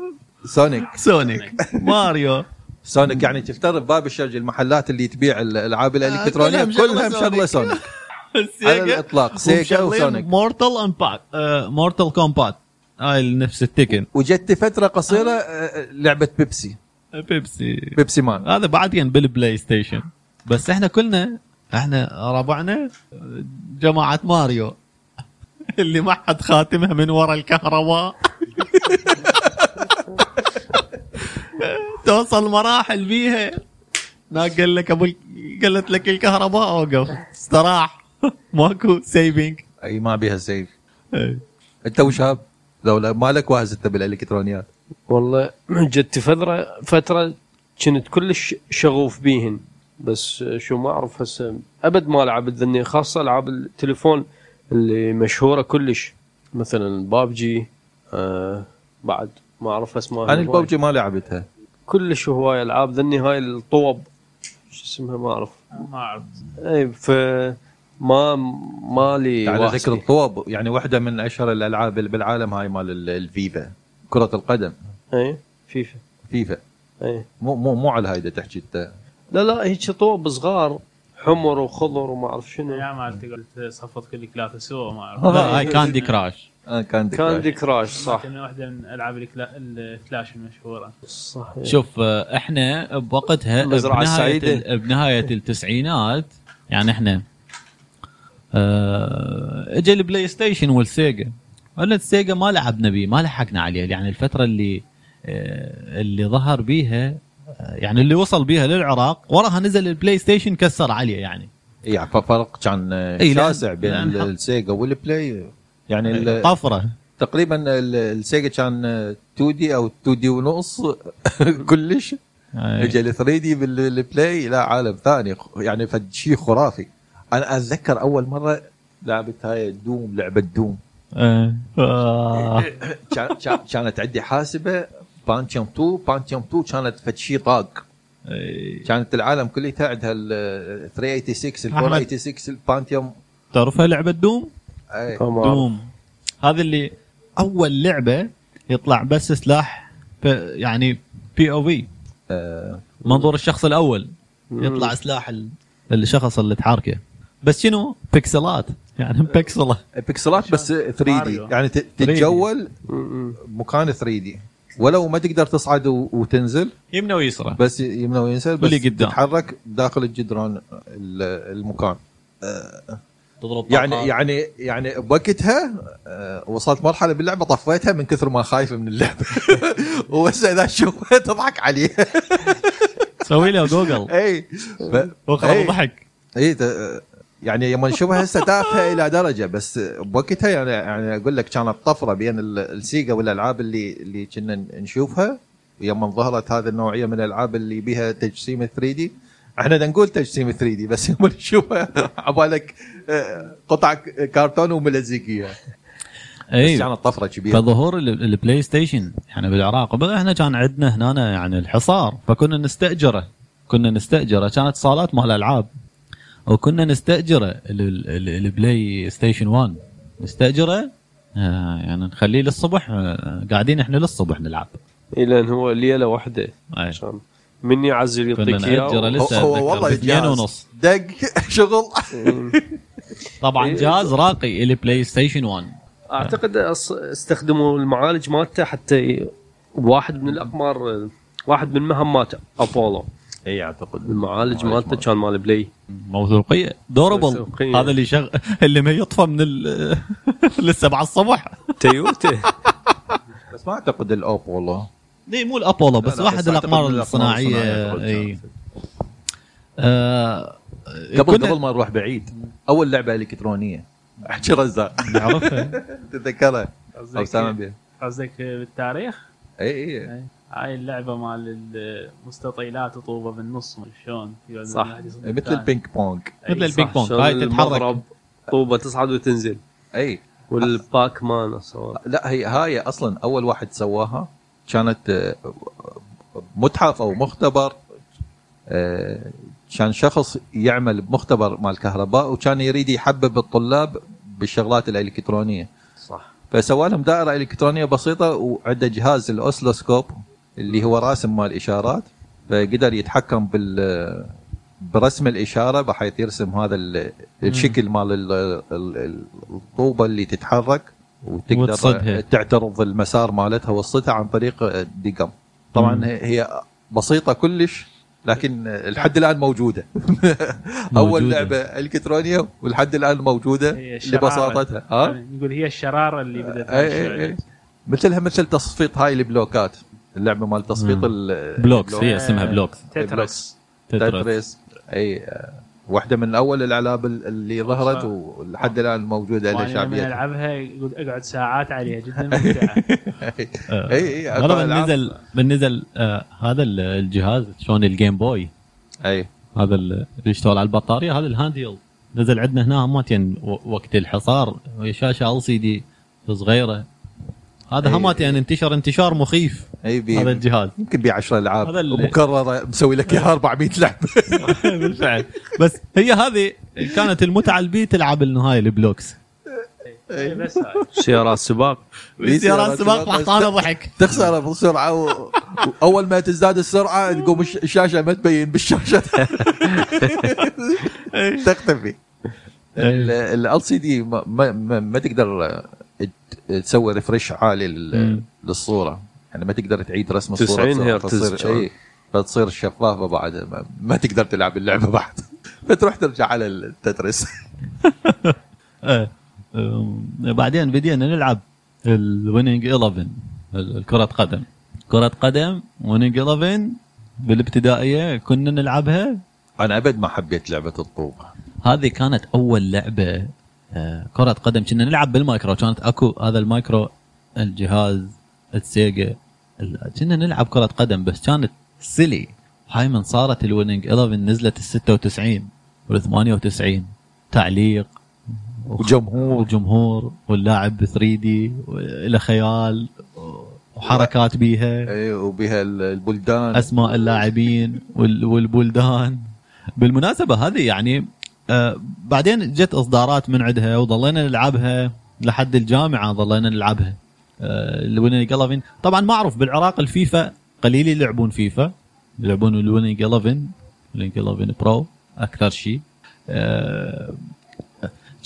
B: سونيك.
A: سونيك. ماريو.
B: سونيك يعني تفتر بباب الشرجي المحلات اللي تبيع الألعاب الإلكترونية
A: كلها
B: مشغله
A: سونيك. [laughs]
B: على الإطلاق سيجا وسونيك.
A: Mortal Impact Mortal Kombat هاي نفس ال Tekken.
B: وجت فترة قصيرة آه، لعبة بيبسي.
A: بيبسي.
B: Pepsiman.
A: هذا بعدين بال PlayStation. بس إحنا كلنا إحنا ربعنا جماعة ماريو. [laughs] اللي ما حد خاتمها من ورا الكهرباء. [laughs] توصل مراحل بيها. هناك قال لك أبو ال- قالت لك الكهرباء أوقف. استراح. [laughs] ماكو saving
B: أي ما بيها save أنت وشاب لو لا- مالك واهس أنت بالإلكترونيات؟
C: والله جت فتره فترة كنت كلش شغوف بيهن. بس شو ما أعرف هسه أبد ما لعبت ذني خاصة العاب التليفون اللي مشهورة كلش مثلا بابجي آه بعد ما أعرف اسمها
B: أنا الببجي ما لعبتها.
C: كلش هواي العاب ذني هاي الطوب شو اسمها ما أعرف.
D: ما أعرف.
C: اي ف ما مالي
B: على
C: واسطة.
B: ذكر الطوب يعني واحدة من أشهر الألعاب اللي بالعالم هاي مال ال- الفيفا كرة القدم.
C: اي فيفا.
B: فيفا.
C: اي
B: مو مو مو على هاي دا تحكي أنت.
C: لا لا هيك طوب صغار حمر وخضر وما أعرف شنو.
D: يا ما تقعد تصفط كل ثلاثة سوا ما
A: أعرف. هاي Candy Crush
B: آه كان
C: Candy Crush صح.
D: كان واحدة من ألعاب الكلا- الفلاش المشهورة.
C: صح
A: شوف آه، إحنا بوقتها. ال- بنهاية التسعينات يعني إحنا آه، اجى ال PlayStation والسيجا. قلنا السيجا ما لعبنا بيه ما لحقنا عليه. يعني الفترة اللي آه، اللي ظهر بيها يعني اللي وصل بيها للعراق وراها نزل ال PlayStation كسر عليه يعني.
B: يعني فرق كان
A: إي، لأن-
B: شاسع بين السيجا والبلاي. يعني ال-
A: طفرة.
B: تقريبا ال- السيجا كان 2 D أو 2 D ونص [laughs] كلش. اجى ال 3 D بالبلاي لا عالم ثاني. يعني شيء خرافي. أنا أتذكر أول مرة لعبت هاي Doom لعبة Doom.
A: آه،
B: كان- كان- كانت عندي حاسبة. Pentium 2 Pentium 2 كانت فد شيء طاق.
A: إيه.
B: كانت العالم كله عندها ال 386 ال
A: أحمد.
B: 486 ال Pentium
A: تعرفها لعبة Doom؟
B: أي.
A: Doom هذه اللي أول لعبة يطلع بس سلاح يعني بي أو في منظور الشخص الأول. يطلع سلاح ال- الشخص اللي تحركه بس شنو؟ بكسلات يعني بكسله
B: بكسلات بس 3 دي. يعني تتجول مكان 3 دي ولو ما تقدر تصعد وتنزل
A: يمنى ويسرى.
B: بس يمنى وينزل بس
A: واللي قدام.
B: تتحرك داخل الجدران ال- المكان.
A: تضرب
B: يعني. يعني يعني بوقتها آه، وصلت مرحلة باللعبة طفيتها من كثر ما خايفه من اللعبة. [laughs] وبس إذا اشوفها [laughs] تضحك عليه
A: سوي له جوجل. [laughs]
B: إي.
A: ضحك.
B: إي يعني لما نشوفها هسه تافهه إلى درجة بس بوقتها يعني يعني أقول لك كانت طفرة بين ال- ال Sega والألعاب اللي اللي كنا نشوفها يوم ظهرت هذه النوعية من الألعاب اللي بها تجسيم 3D. إحنا دا نقول تجسيم 3D بس يوم نشوفها [laughs] عبالك آه، قطع كرتون وملزقية. بس
A: اي
B: كانت طفرة كبيرة.
A: فظهور ال- ال PlayStation يعني بالعراق إحنا كان عندنا هنا يعني الحصار فكنا نستأجره كنا نستأجره. كانت صالات مال ألعاب. وكنا نستاجره ال- ال- ال- ال PlayStation 1 نستأجره آه يعني نخليه للصبح آه قاعدين إحنا للصبح نلعب.
C: إي لأن هو ليلة
A: واحدة.
C: عشان من يعزل
A: كنا
C: يعطيك
A: نأجره
C: اياه
A: لسه
B: هو, والله
A: باثنين
B: جهاز
A: ونص.
B: دق [laughs] شغل.
A: طبعا
C: إيه.
A: جهاز راقي ال PlayStation 1
C: أعتقد استخدموا المعالج مالته حتى واحد من الأقمار واحد من مهمات أبولو.
B: إي أعتقد.
C: المعالج مالته كان مال Play.
A: موثوقيه
C: durable.
A: هذا اللي شغ... اللي ما يطفى من ال... [laughs] للسبعة الصبح
C: تويوتا [laughs]
B: بس ما أعتقد الأبولو.
A: ليه مو الابولو بس
B: لا، لا،
A: واحد
B: الأقمار
A: الصناعية
B: الصناعية
A: إي. آه
B: قبل
A: كنا
B: قبل ما نروح بعيد. أول لعبة إلكترونية. أحكي رزاق.
A: نعرفها. [laughs]
B: تتذكرها؟
D: أو
B: سامع بها.
D: قصدك بالتاريخ
B: إي. إي.
D: هاي اللعبة مال المستطيلات وطوبة بالنص شلون.
C: صح.
B: مثل ال Ping
A: Pong. مثل
C: ال
A: Ping
C: Pong.
A: هاي تتحرك.
C: المضرب طوبة تصعد وتنزل.
B: أي.
C: وال Pac Man صور
B: لا هي هاي أصلا أول واحد سواها. كانت آه، متحف أو مختبر آه، كان شخص يعمل بمختبر مال كهرباء وكان يريد يحبب الطلاب بالشغلات الإلكترونية.
C: صح.
B: فسوى لهم دائرة إلكترونية بسيطة وعنده جهاز الأوسلوسكوب. اللي هو راسم مال إشارات فقدر يتحكم بال برسم الإشارة بحيث يرسم هذا ال- الشكل مال ال- ال- الطوبة اللي تتحرك وتقدر
A: وتصدها.
B: تعترض المسار مالتها وصلتها عن طريق الدقم طبعا
A: مم.
B: هي بسيطة كلش لكن لحد الآن موجودة [laughs] أول
A: موجودة.
B: لعبة الكترونيه ولحد
D: الآن موجودة.
B: لبساطتها ها
D: يعني نقول هي الشرارة اللي بدأت
B: اي اي اي مثلها مثل تصفيط هاي البلوكات اللعبة مال تصفيط blocks.
A: هي اسمها blocks.
D: Tetris
A: Tetris
B: Tetris اي واحدة من أول الألعاب ال- اللي ظهرت. ولحد الآن موجودة لها شعبيتها
D: ألعبها أقعد ساعات عليها جدا [laughs]
A: ممتعة.
B: اي اي
A: والله من نزل من نزل آه هذا ال- الجهاز شلون ال Game Boy
B: اي
A: هذا ال- اللي يشتغل على البطارية هذا ال hand نزل عندنا هنا وقت الحصار شاشة LCD صغيرة. هذا
B: أي.
A: هماتين انتشر انتشار مخيف
B: اي بي
A: هذا الجهاز
B: يمكن بي 10 العاب
A: هذا اللي-
B: مكرره مسوي لك اياها 400 لعبه
A: بالفعل بس هي هذه كانت المتعه اللي بي تلعب ال
D: blocks بس هاي
C: سيارات سباق
A: سيارات سباق محطانه ضحك
B: تخسر بسرعة و- واول ما تزداد السرعه تقوم الش- الشاشه ما تبين بالشاشه تختفي ال LCD ما, ما, ما, ما تقدر آه، تسوي refresh عالي
A: مم.
B: للصورة. يعني ما تقدر تعيد رسم الصورة
C: 90
B: بسرعة،
C: هرتز.
B: اي فتصير شفافة بعد. ما, ما تقدر تلعب اللعبة بعد. [laughs] فتروح ترجع على ال
A: Tetris [laughs] إيه. بعدين بدينا نلعب ال Winning 11 ال- كرة قدم. كرة قدم Winning 11 بالابتدائية كنا نلعبها.
B: أنا أبد ما حبيت لعبة الطوب.
A: هذه كانت أول لعبة آه، كرة قدم. كنا نلعب بالمايكرو. كانت أكو هذا المايكرو الجهاز ال Sega ال- كنا نلعب كرة قدم. بس كانت silly هاي من صارت ال Winning 11 نزلت ال 96 وال 98 تعليق
B: وجمهور.
A: وجمهور واللاعب ب 3D له خيال وحركات بيها.
B: اي وبها ال- البلدان.
A: أسماء اللاعبين وال- والبلدان. بالمناسبة هذه يعني آه بعدين جت إصدارات من عندها وظلينا نلعبها لحد الجامعة ظلينا نلعبها. آه ال Winning 11 طبعا معروف بالعراق الفيفا قليل يلعبون فيفا. يلعبون ال Winning 11 ال Winning 11 Pro أكثر شيء. آه،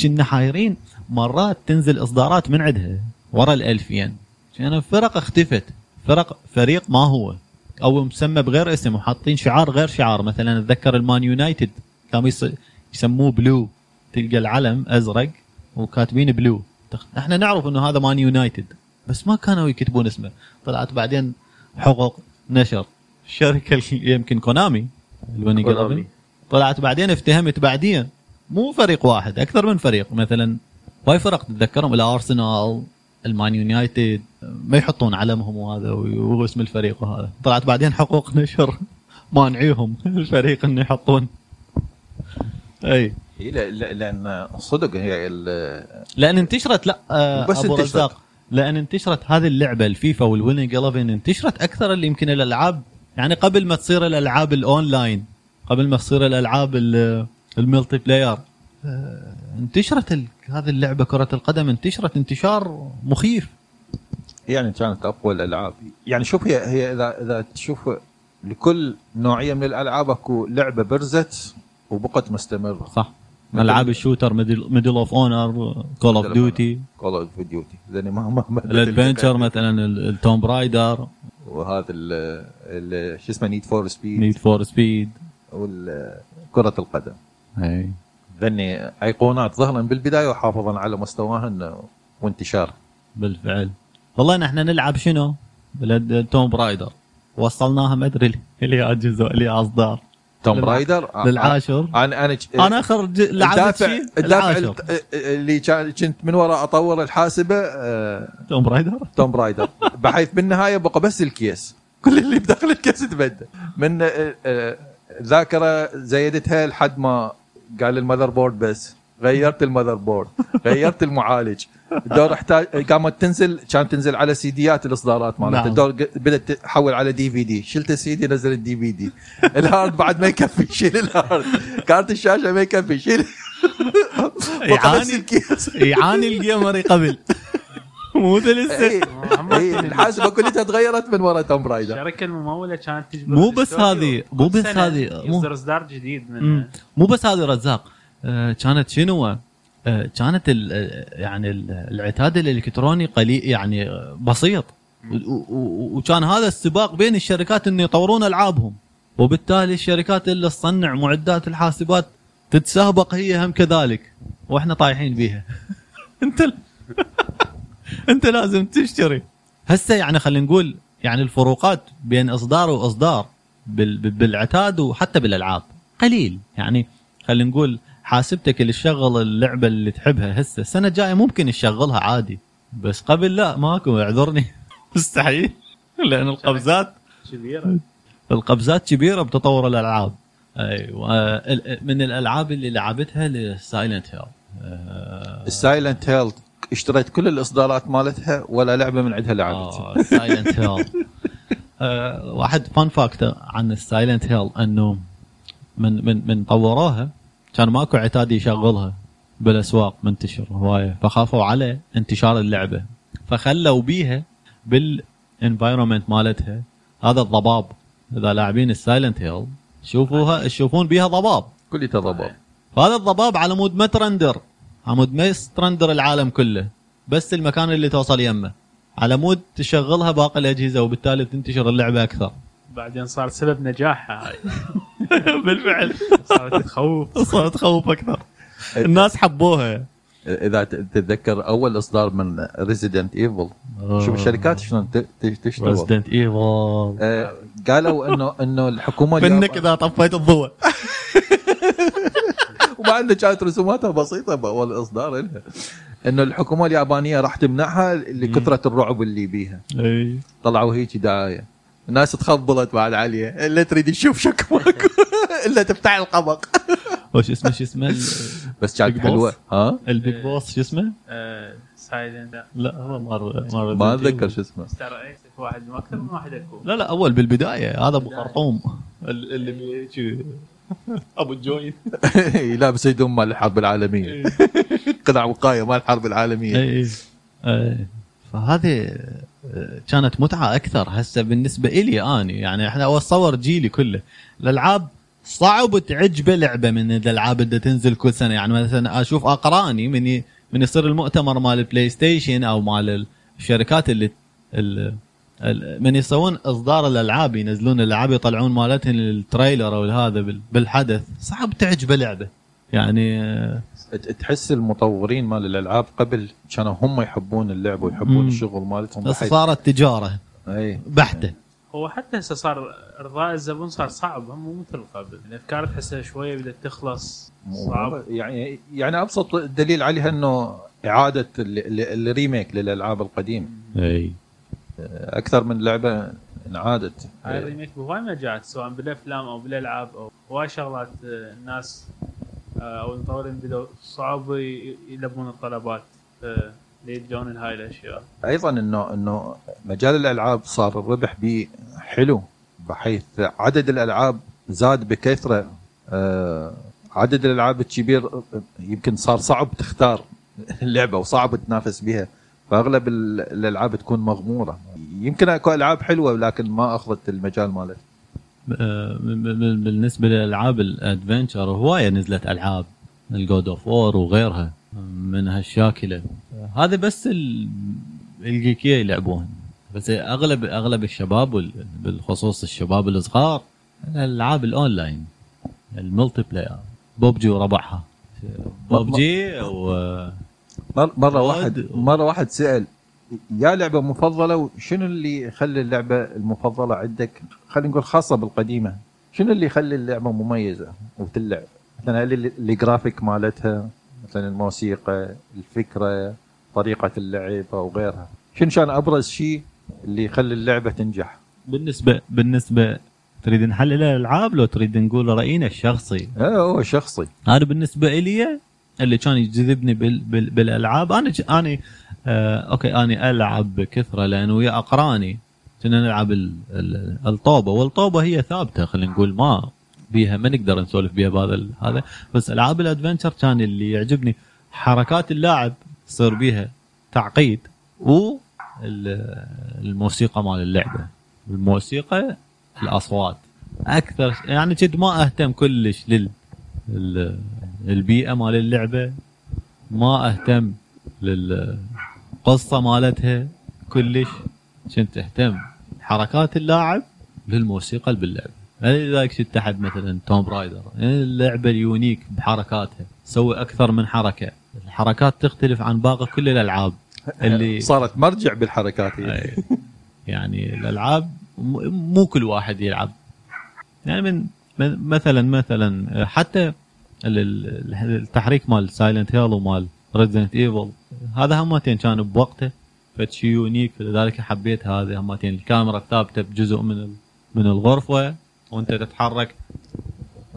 A: كنا حايرين مرات تنزل إصدارات من عندها ورا الالفين كان فرق اختفت. فرق فريق ما هو. أو مسمى بغير اسم وحاطين شعار غير شعار. مثلا أتذكر المان يونايتد كانوا يسموه blue تلقى العلم أزرق وكاتبين blue. إحنا نعرف إنه هذا مان يونايتد بس ما كانوا يكتبون اسمه. طلعت بعدين حقوق نشر. الشركة يمكن Konami
C: Konami.
A: 11 طلعت بعدين افتهمت بعدين. مو فريق واحد أكثر من فريق. مثلا واي فرق تتذكرهم الارسنال المان يونايتد ما يحطون علمهم وهذا واسم الفريق وهذا. طلعت بعدين حقوق نشر. [laughs] مانعيهم [laughs] الفريق إنه يحطون. أي.
B: إي لا- لا- لأن صدق هي ال-
A: لأن انتشرت لا آه
B: بس
A: أبو
B: انتشرت.
A: رزاق. لأن انتشرت هذه اللعبة ال FIFA وال Winning 11 انتشرت أكثر اللي يمكن الألعاب يعني قبل ما تصير الألعاب الأونلاين قبل ما تصير الألعاب ال- ال multiplayer. آه، انتشرت ال- هذه اللعبة كرة القدم انتشرت انتشار مخيف.
B: يعني كانت أقوى الألعاب. يعني شوف هي هي اذا إذا تشوف لكل نوعية من الألعاب أكو لعبة برزت وبقت مستمرة.
A: صح. ألعاب ال shooter Medal of Honor Call of
B: Duty Call of Duty لأن ما ما ما-
A: ال adventure مثلا ال
B: Tomb Raider وهذا شو اسمه Need for Speed
A: Need for Speed
B: كرة القدم.
A: اي
B: ذني أيقونات ظهرا بالبداية وحافظا على مستواهن وانتشار.
A: بالفعل. والله نحن نلعب شنو؟ Tomb Raider وصلناها ما أدري اللي أجزاء اللي
B: أصدار.
A: Tomb
B: Raider.
A: للعاشر.
B: أنا
A: أنا أنا آخر لعبت شيء
B: الدافع اللي كنت من وراء أطور الحاسبة آه،
A: Tomb Raider
B: Tomb Raider بحيث بالنهاية بقى بس ال case. كل اللي بداخل ال case تبدل من آه، آه، ذاكرة زيدتها لحد ما قال ال motherboard بس. غيرت ال motherboard. غيرت المعالج. الدور احتاج قامت تنزل كانت تنزل على سيديات الإصدارات مالتها.
A: نعم.
B: الدور بدأت تحول على DVD. شلت السي دي نزل ال DVD. ال hard بعد ما يكفي شيل ال hard. كارت الشاشة ما يكفي شيل. [laughs]
A: يعاني يعاني ال gamer قبل. مو ذا لسه.
B: اي إي، الحاسبة كلها تغيرت من وراء Tomb Raider
D: الشركة الممولة كانت تجبر
A: مو بس هذه- مو بس هذه، مو-
D: يصدر إصدار جديد من
A: مم. مو بس هذه رزاق. آه، كانت شنو؟ كانت ال- آه، يعني ال- العتاد الإلكتروني قليل يعني آه، بسيط وكان هذا السباق بين الشركات إنه يطورون ألعابهم. وبالتالي الشركات اللي تصنع معدات الحاسبات تتسابق هي هم كذلك. وإحنا طايحين بيها. [laughs] أنت [laughs] أنت لازم تشتري. هسه يعني خلينا نقول يعني الفروقات بين إصدار وإصدار بال- بال- بالعتاد وحتى بالألعاب. قليل. يعني خلينا نقول حاسبتك اللي تشغل اللعبة اللي تحبها هسه. السنة الجاية ممكن تشغلها عادي. بس قبل لا ماكو اعذرني. [laughs] مستحيل. لأن القفزات
D: كبيرة.
A: القفزات كبيرة بتطور الألعاب. أيوه. ال- من الألعاب اللي لعبتها ل Silent
B: Hill. ال Silent Hill اشتريت كل الإصدارات مالتها ولا لعبة من عندها لعبت
A: Silent Hill. واحد fun fact عن ال Silent Hill إنه من من من طوروها كان ماكو عتاد يشغلها بالأسواق منتشر هواية. فخافوا على انتشار اللعبة. فخلوا بيها بال environment مالتها. هذا الضباب. إذا لاعبين ال Silent Hill شوفوها تشوفون بيها ضباب.
B: كل ضباب.
A: فهذا الضباب على مود ما ت render. على مود ما يت render العالم كله. بس المكان اللي توصل يمه. على مود تشغلها باقي الأجهزة وبالتالي تنتشر اللعبة أكثر.
D: بعدين صار سبب نجاحها. هاي [laughs]
A: بالفعل.
D: صارت تخوف.
A: صارت تخوف أكثر. الناس حبوها.
B: إذا تتذكر أول إصدار من Resident Evil شوف الشركات شلون تشتغل؟
A: Resident Evil
B: آه، قالوا انه إنه الحكومة
A: فنك إذا طفيت الضوء.
B: ومع انه كانت رسوماتها بسيطة بأول إصدار لها إنه الحكومة اليابانية راح تمنعها لكثرة الرعب اللي بيها.
A: إي.
B: طلعوا هيك دعاية. الناس تخبلت بعد عليه. الا تريد تشوف شك ماكو. [laughs] إلا تفتح القبق. [laughs]
A: وش اسمه شو اسمه؟
B: بس كانت
A: حلوة؟
B: ها؟
A: البيج بوس شو اسمه؟
D: سايلنت
A: لا هو مر مر
B: ما أتذكر شو اسمه.
D: ستار إكس واحد ما أكثر من واحد أكو.
A: لا لا أول بالبداية. هذا أبو خرطوم. ال- اللي [laughs] أبو الجوين
B: لابس هدوم مال الحرب العالمية. قطع وقاية مال الحرب
A: العالمية. فهذه آه، كانت متعة أكثر هسه بالنسبة إلي أني يعني إحنا اتصور جيلي كله. الألعاب صعب تعجبه لعبه من الألعاب اللي تنزل كل سنة. يعني مثلا أشوف أقراني من من يصير المؤتمر مال ال PlayStation أو مال الشركات اللي ال- من يسوون إصدار الألعاب ينزلون الألعاب يطلعون مالتهم التريلر أو هذا بال- بالحدث. صعب تعجبه لعبه يعني آه،
B: تحس المطورين مال الألعاب قبل كانوا هم يحبون اللعبه ويحبون
A: مم.
B: الشغل مالتهم.
A: بس صارت تجارة.
B: إي.
A: بحتة.
D: هو حتى هسه صار ارضاء الزبون صار صعب هم مو مثل قبل. الافكار تحسها شوية بدأت تخلص صعب.
B: يعني يعني أبسط دليل عليها إنه إعادة ال- ال- ال remake للألعاب
A: القديمة.
B: إي. أكثر من لعبة انعادت.
D: هاي ال remake بهواي مجالات سواء بالأفلام أو بالألعاب أو هواي شغلات آه، الناس أو المطورين بدوا صعب يلبون الطلبات آه، ليلجون هاي الأشياء.
B: أيضا إنه إنه مجال الألعاب صار الربح به حلو بحيث عدد الألعاب زاد بكثرة آه، عدد الألعاب الكبير آه، يمكن صار صعب تختار اللعبه وصعب تنافس بها فأغلب ال- الألعاب تكون مغمورة. يمكن أكو ألعاب حلوة ولكن ما أخذت المجال مالتها
A: آه، بالنسبة للألعاب ال adventure هواية نزلت ألعاب ال God of War وغيرها من هالشاكلة. هذا بس ال- الجيكيه يلعبوهن بس أغلب أغلب الشباب بالخصوص الشباب الصغار الألعاب ال online ال multiplayer PUBG وربعها. بوبجي و
B: مر-
A: مرة.
B: واحد مرة واحد سأل يا لعبة مفضلة وشنو اللي يخلي اللعبة المفضلة عندك؟ خلينا نقول خاصة بالقديمة. شنو اللي يخلي اللعبة مميزة وتلعب مثلا هل ال- الجرافيك مالتها مثلا الموسيقى الفكرة طريقة اللعب أو غيرها. شنو كان أبرز شيء اللي يخلي اللعبة تنجح؟
A: بالنسبة بالنسبة تريد نحلل الألعاب لو تريد نقول رأينا الشخصي.
B: آه هو شخصي.
A: أنا بالنسبة لي اللي كان يجذبني بال بال بالألعاب. أنا ج- أنا آه okay أنا ألعب بكثرة لأن ويا أقراني. كنا نلعب ال- ال- الطوبة والطوبة هي ثابتة خلينا نقول ما بيها ما نقدر نسولف بيها بهذا هذا. بس ألعاب ال adventure كان اللي يعجبني. حركات اللاعب يصير بيها تعقيد و ال- الموسيقى مال اللعبة. الموسيقى الأصوات. أكثر يعني كنت ما أهتم كلش لل ال- البيئة مال اللعبة. ما أهتم للقصه مالتها كلش كنت اهتم حركات اللاعب للموسيقى اللي باللعبه لذلك شفت أحد مثلا توم رايدر اللعبة اليونيك بحركاتها سوي أكثر من حركة. الحركات تختلف عن باقي كل الألعاب اللي [laughs]
B: صارت مرجع بالحركات
A: أي. يعني الألعاب مو كل واحد يلعب. يعني من مثلا مثلا حتى ال- ال- التحريك مال Silent Hill ومال Resident Evil هذا همتين كانوا بوقته فشي unique لذلك حبيت هذه همتين الكاميرا ثابته بجزء من ال- من الغرفة وانت تتحرك.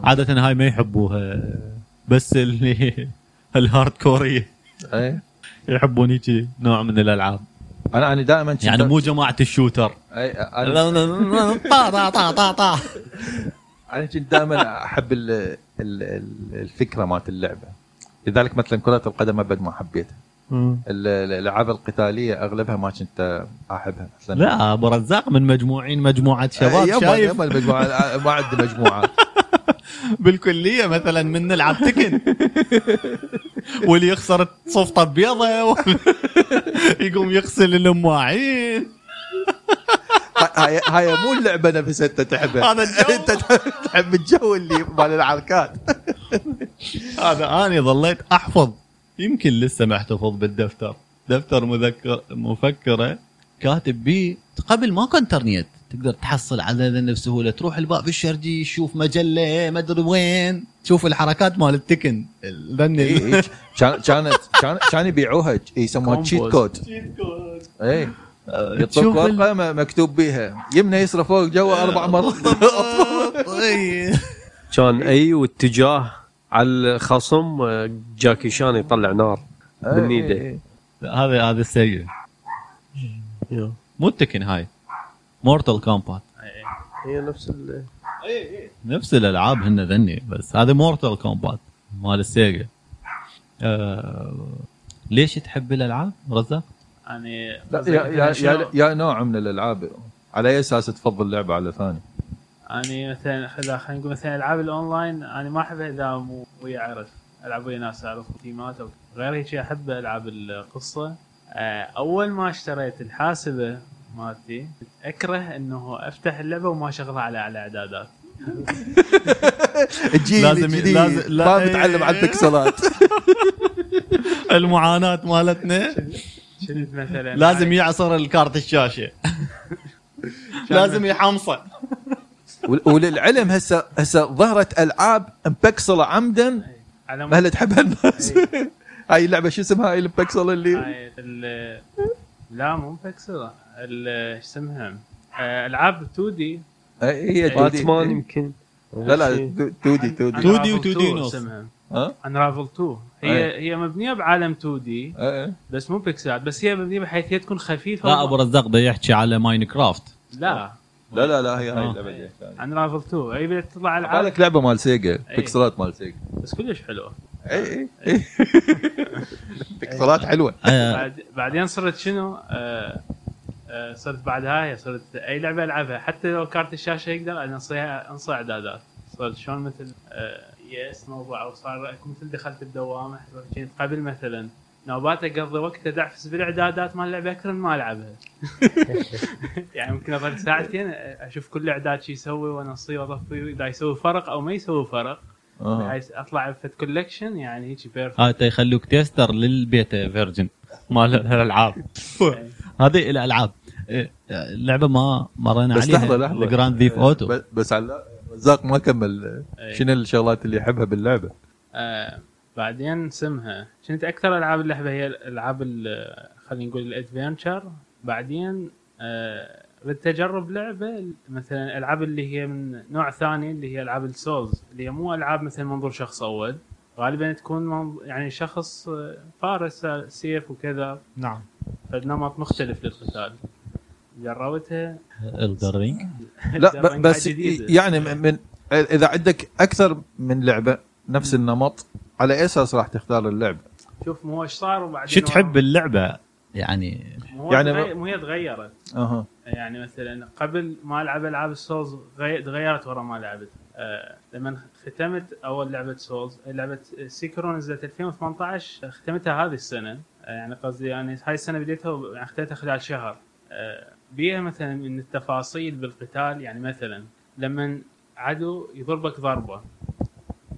A: عادة هاي ما يحبوها بس اللي [laughs] ال hardcore
B: أي.
A: يحبون هيك نوع من الألعاب.
B: أنا أنا دائما
A: يعني مو جماعة ال shooter.
B: أي أنا
A: طا طا طا طا طا.
B: أنا كنت دائما أحب ال- ال- ال- الفكرة مالت اللعبة. لذلك مثلا كرة القدم أبد ما حبيتها. ال- ال- الألعاب القتالية أغلبها ما كنت أحبها. مثلا
A: لا أبو رزاق من مجموعين مجموعة شباب
B: يبا-
A: شايف؟
B: يبا المجموعة [laughs] ما عندي مجموعة. [laughs]
A: بالكلية مثلا من نلعب تكن. [laughs] واللي يخسر صفطه بيضه يقوم يغسل المواعين
B: هاي هاي مو اللعبة نفسها أنت تحبها.
A: هذا الجو.
B: أنت تحب الجو اللي مال الحركات
A: هذا أنا ظليت أحفظ. يمكن لسه محتفظ بالدفتر. دفتر مذكر مفكرة. كاتب بيه قبل ماكو انترنت تقدر تحصل على ذنب بسهوله تروح الباب الشرقي تشوف مجلة ما أدري وين. تشوف الحركات مال ال Tekken. ذن
B: إيه، إيه. كان كانت كان كان يبيعوها. يسموها cheat code اي يطلق
A: تشوف ال-
B: ورقه مكتوب بيها. يمنى يسرى فوق جوا أربع مرات. [laughs] [laughs]
C: كان أي واتجاه على الخصم جاكي شان يطلع نار بالنيدة.
B: إيه.
A: هذا هذا السيء. مو ال Tekken هاي. Mortal Kombat
C: هي نفس ال
A: نفس الألعاب هن ذني بس هذا Mortal Kombat مال ال Sega آه ليش تحب الألعاب رزاق؟
D: يعني
B: لا يا يا يا, يا نوع من الألعاب. على أي أساس تفضل لعبة على ثاني؟
D: يعني مثلا خلا- خلينا نقول مثلا ألعاب الأونلاين أنا ما أحبها إذا مو ويا عرف ألعب ويا ناس أعرف تيمات أو غير هيك أحب العاب القصة. آه، أول ما اشتريت الحاسبة مالتي كنت أكره إنه أفتح اللعبة وما أشغلها على على إعدادات. [laughs]
B: الجيل
A: لازم-
B: الجديد
A: لازم- لا-
B: ما متعلم على البكسلات [laughs]
A: المعاناة مالتنا.
D: شنت مثلا؟
A: لازم يعصر الكارت الشاشة. [laughs] لازم يحمصه.
B: وللعلم هسه هسه ظهرت ألعاب مبكسله عمدا.
D: على
B: ما هل تحبها الناس هاي. اللعبة شو اسمها هاي البكسله اللي
D: هاي ال- لا مو ال- إيش اسمها؟ آه، ألعاب 2 دي
B: هي 2D.
C: باتمان يمكن.
B: لا لا 2 دي 2 دي
A: 2D و 2D ونص.
D: اسمها؟
B: ها؟
D: انرافل 2 هي هي مبنية بعالم 2 دي
B: إيه.
D: بس مو بيكسلات بس هي مبنية بحيث هي تكون خفيفة
A: لا أبو رزاق ده يحكي على Minecraft
D: لا.
B: لا لا لا هي هاي
A: آه.
B: اللعبة دي.
D: Unravel 2 هي بدها تطلع العاب.
B: بالك لعبة مال Sega بكسلات مال Sega
D: بس كلش حلوة.
B: اي اي اي بكسلات حلوة.
A: آه.
D: بعد بعدين صرت شنو؟ آه صرت بعد هاي صرت أي لعبة ألعبها. حتى لو كارت الشاشة يقدر أنا أنصيها انصي اعدادات صرت شلون مثل يأس موضوع أو صار مثل دخلت بدوامه كنت قبل مثلا نوبات اقضي وقت ادعفس بالاعدادات مال اللعبه أكثر من ما العبها [laughs] يعني ممكن اظل ساعتين أشوف كل اعداد شو يسوي وانصيه واضفيه إذا يسوي فرق أو ما يسوي فرق.
B: آه.
D: بحيث أطلع best collection يعني هيك perfect.
A: هاي يخلوك tester لل beta version مال الألعاب. [laughs] هذه الالعاب إيه، اللعبة ما مرينا
B: بس
A: عليها.
B: لحظة لحظة.
A: ال Grand Theft Auto.
B: ب- بس على رزاق ما كمل.
D: إيه.
B: شنو الشغلات اللي يحبها باللعبة؟
D: آه بعدين اسمها كنت أكثر ألعاب اللعبة هي الالعاب ال- خلينا نقول ال adventure بعدين آه ردت أجرب لعبة مثلا الالعاب اللي هي من نوع ثاني اللي هي ألعاب ال Souls اللي هي مو ألعاب مثل منظور شخص أول. غالبا تكون منظ- يعني شخص آه، فارس آه، سيف وكذا.
A: نعم.
D: فنمط مختلف للقتال. جربتها؟
A: Elden Ring [laughs]
B: لا بس. يعني من من- إذا عندك أكثر من لعبة نفس النمط على اي أساس راح تختار اللعبة؟
D: شوف مو إيش صار وبعدين
A: شو تحب اللعبة؟ يعني
D: مو
B: يعني ما-
D: مو هي تغيرت.
B: أها.
D: يعني مثلا قبل ما ألعب ألعاب ال Souls غي- تغيرت ورا ما لعبت. آه لما ختمت أول لعبة Souls لعبة Sekiro نزلت 2018 ختمتها هذه السنة. آه يعني قصدي يعني هاي السنة بديتها يعني ختمتها خلال شهر. آه بيها مثلا من التفاصيل بالقتال. يعني مثلا لما عدو يضربك ضربة.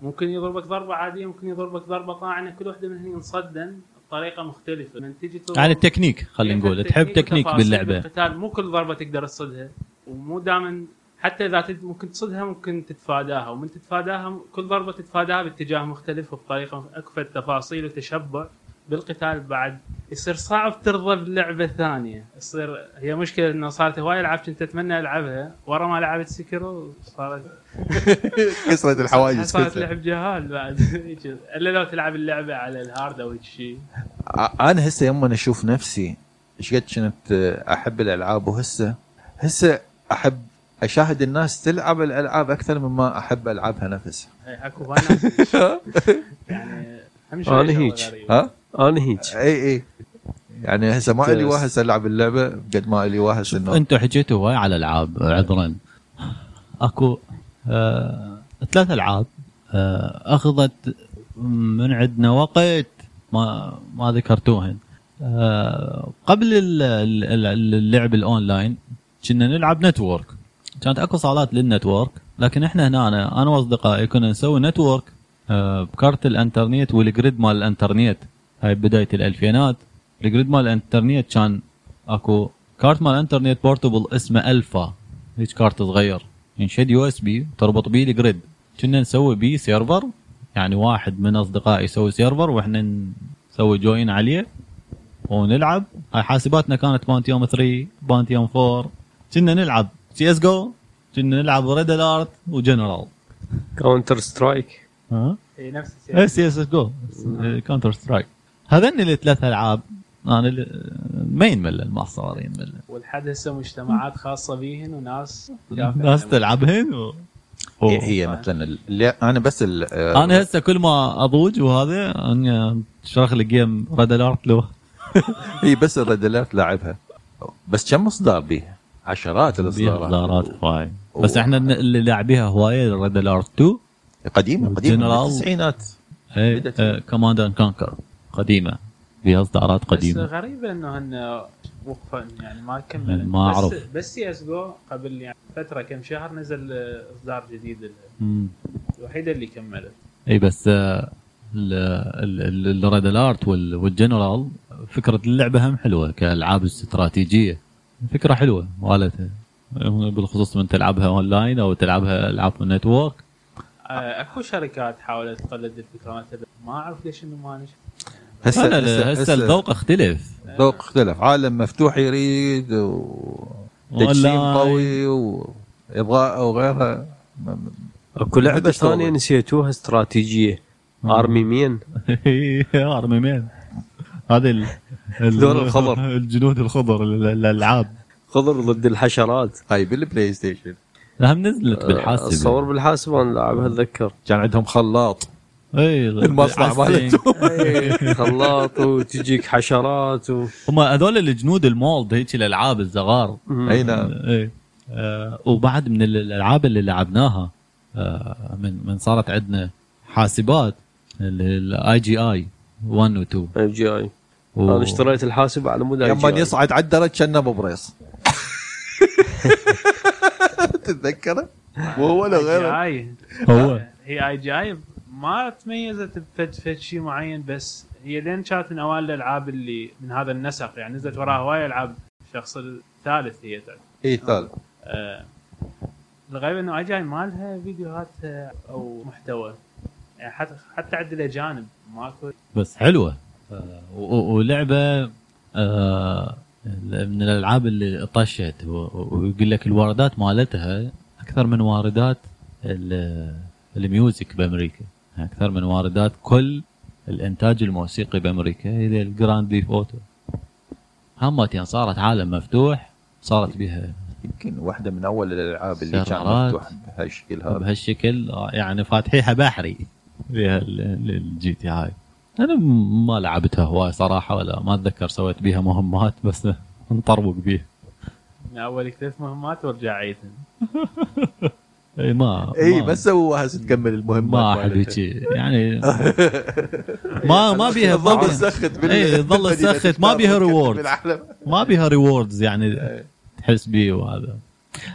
D: ممكن يضربك ضربة عادية ممكن يضربك ضربة طاعنة كل واحدة منهن ينصدن بطريقة مختلفة. من تجي
A: يعني التكنيك خلينا
D: هي
A: نقول. تحب تكنيك باللعبة.
D: بالقتال مو كل ضربة تقدر تصدها ومو دائما حتى إذا تد- ممكن تصدها ممكن تتفاداها ومن تتفاداها كل ضربة تتفاداها باتجاه مختلف وبطريقة أكثر تفاصيل وتشبع. بالقتال بعد يصير صعب ترضى بلعبه ثانية يصير هي مشكلة إنه صارت هواي العاب كنت اتمنى ألعبها. ورا ما لعبت Sekiro صارت [laughs]
B: كسرت الحواجز
D: صارت لعب جهال بعد. إلا لو تلعب اللعبة على ال hard أو هيك شيء
B: أنا هسه يوم أنا أشوف نفسي إيش قد كنت أحب الألعاب وهسه هسه أحب أشاهد الناس تلعب الألعاب أكثر مما أحب ألعبها نفسها
D: اي أكو بنات [laughs] يعني اهم شيء.
B: ها؟
C: أنا هيك
B: اي اي. يعني هسه ما لي
C: بس.
B: واهس العب اللعبة قد ما لي واهس انه
A: أنتوا حكيتوا هواي على العاب عذرا. اكو آه ثلاث العاب. آه اخذت من عندنا وقت ما ما ذكرتوهن. آه قبل ال- ال- ال- اللعب الاونلاين كنا نلعب network. كانت اكو صالات لل network لكن إحنا هنا أنا, أنا واصدقائي كنا نسوي network آه، بكارت الانترنت وال grid مال الانترنت. هاي بداية الألفينات. ال grid مال الانترنت كان أكو كارت مال الانترنت portable اسمه Alfa هيك كارت صغير. ينشد USB تربط بيه ال grid كنا نسوي بيه server يعني واحد من أصدقائي يسوي server وإحنا نسوي join عليه ونلعب. هاي حاسباتنا كانت Pentium 3 Pentium 4 كنا نلعب سي اس جو كنا نلعب Red Alert و
C: Generals Counter Strike
A: ها؟
D: هي نفس
A: اي
D: السياسة.
A: CS:GO Counter Strike هذين الثلاث ألعاب. أنا ال- ما ينمل المعصرين ينمل
D: والحد هسه مجتمعات خاصة بيهن وناس
A: ناس تلعبهن و...
B: هي, هي مثلا اللي أنا بس ال-
A: أنا هسه كل ما أضوج وهذا اني اشغل لي game Red Alert لو. [laughs]
B: هي بس ال Red Alert لاعبها. بس كم اصدار بيها؟ عشرات الاصدارات
A: اصدارات هواي. بس إحنا اللي لاعبيها هواية Red Alert 2
B: قديمة
A: قديمة.
B: التسعينات. بدأت.
A: Command and Conquer قديمة. فيها اصدارات
D: بس
A: قديمة.
D: غريبه إنه هن وقفوا يعني ما كمل
A: ما
D: بس
A: أعرف.
D: بس سي اس جو قبل يعني فترة كم شهر نزل إصدار جديد. الوحيده اللي كملت.
A: إي بس ال Red Alert وال Generals فكرة اللعبة هم حلوة كألعاب استراتيجية. فكرة حلوة. مالتها بالخصوص من تلعبها اونلاين أو تلعبها ألعاب network
D: آه، أكو شركات حاولت تقلد الفكرة بس ما أعرف ليش إنه ما نجح
B: هسه
A: هسه هسه الذوق اختلف.
B: ذوق اختلف. عالم مفتوح يريد وتجسيم. قوي واضاءه وغيرها
C: اكو
B: لعبة.
C: ثانية نسيتوها استراتيجية. Army Men
A: Army Men هذا ال-
C: ذول الخضر. [laughs]
A: الجنود الخضر ال- الألعاب.
C: خضر ضد الحشرات.
B: هاي بال PlayStation.
A: هم نزلت بالحاسب
C: اتصور بالحاسب أنا لاعبها أتذكر.
B: كان عندهم خلاط.
A: اي
B: المصنع. مالتهم.
C: خلاط وتجيك حشرات و...
A: هم هذول الجنود المولد هيك الألعاب الصغار.
B: أي نعم.
A: إيه. آه وبعد من ال- الألعاب اللي لعبناها آه من من صارت عندنا حاسبات الاي جي اي 1 و 2 IGI
C: أنا اشتريت الحاسب على مود
B: لما يصعد على الدرج كان أبو بريص. [laughs] تتذكره؟ وهو ولا غيره
D: اي
A: هو.
D: هي اي جي اي ما تميزت بفد فد شيء معين بس هي لين كانت من أوائل الألعاب اللي من هذا النسق يعني نزلت وراها هواي ألعاب الشخص الثالث هي تعتبر.
B: إي ثالث.
D: آه، الغريب إنه IGI ما لها فيديوهات آه، أو محتوى. يعني حتى حتى عند الاجانب ماكو.
A: بس حلوة. آه و- و- ولعبة آه من الألعاب اللي طشت و- و- ويقول لك الواردات مالتها أكثر من واردات ال- ال music بأمريكا. أكثر من واردات كل الإنتاج الموسيقي بأمريكا هي ال Grand Theft Auto. همتين صارت عالم مفتوح صارت بها
B: يمكن واحدة من أول الألعاب اللي كان
A: سيرفرات.
B: مفتوح بهالشكل هذا.
A: بهالشكل يعني فاتحيها بحرية ال GTA هاي أنا ما لعبتها هواي صراحة ولا ما أتذكر سويت بيها مهمات بس نطربق بيها.
D: من أول ثلاث مهمات وارجع عيدهم [laughs]
A: اي ما
B: اي
A: ما-
B: بس سووها هسه تكمل المهمات
A: ما. هيك يعني [laughs] ما ما بيها
B: تظل
A: بيها-
B: تسخت
A: إيه، تظل تسخت، ما بيها reward.
B: بالعالم.
A: ما بيها rewards يعني
B: إيه.
A: تحس بيه وهذا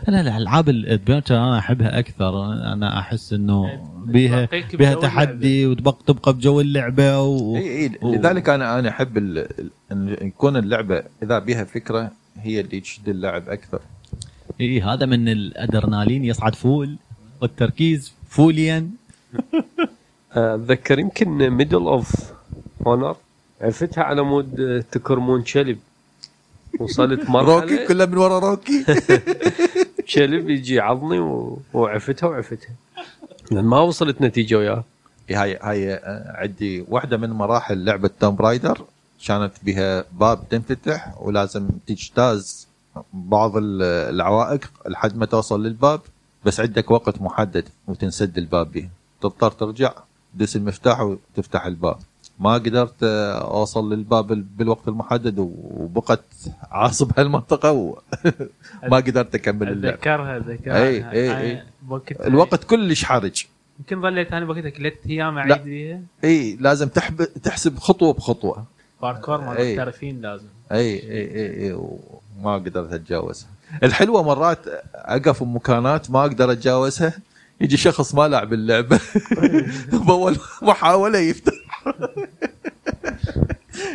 A: أنا الألعاب ال adventure أنا أحبها أكثر أنا أحس إنه بيها
D: تبقيك
A: بيها
D: بجو
A: تحدي وتبقى تبقى بجو اللعبة و...
B: اي اي
A: و-
B: لذلك أنا أنا أحب ال- إن يكون اللعبة إذا بيها فكرة هي اللي تشد اللاعب أكثر
A: اي هذا من الأدرنالين يصعد full والتركيز full. [laughs]
C: أتذكر يمكن Medal of Honor عفتها على مود تكرمون كلب وصلت [laughs]
B: روكي
C: مرحله
B: كله من ورا روكي.
C: كلب يجي يعضني و- وعفتها وعفتها. لأن ما وصلت نتيجة وياه.
B: هاي هاي آه، عندي واحدة من مراحل لعبة Tomb Raider كانت بها باب تنفتح ولازم تجتاز بعض ال- العوائق لحد ما توصل للباب بس عندك وقت محدد وتنسد الباب به تضطر ترجع تدس المفتاح وتفتح الباب. ما قدرت آه، أوصل للباب ال- بالوقت المحدد وبقت عاصب هالمنطقة وما [laughs] قدرت أكمل اللعب.
D: أتذكرها
B: أتذكرها.
D: أنا
B: إي.
D: بوقتها-
B: الوقت كلش حرج.
D: يمكن ظليت أنا وقتها ثلاث
B: أيام.
D: اعيد بيها.
B: أي لازم تحب تحسب خطوة بخطوة.
D: باركور مال
B: إي.
D: محترفين لازم.
B: أي أي أي, أي وما قدرت أتجاوزها. الحلوة مرات أقف بمكانات ما أقدر أتجاوزها يجي شخص ما لعب اللعبه [laughs] باول محاولة يفتح. [laughs]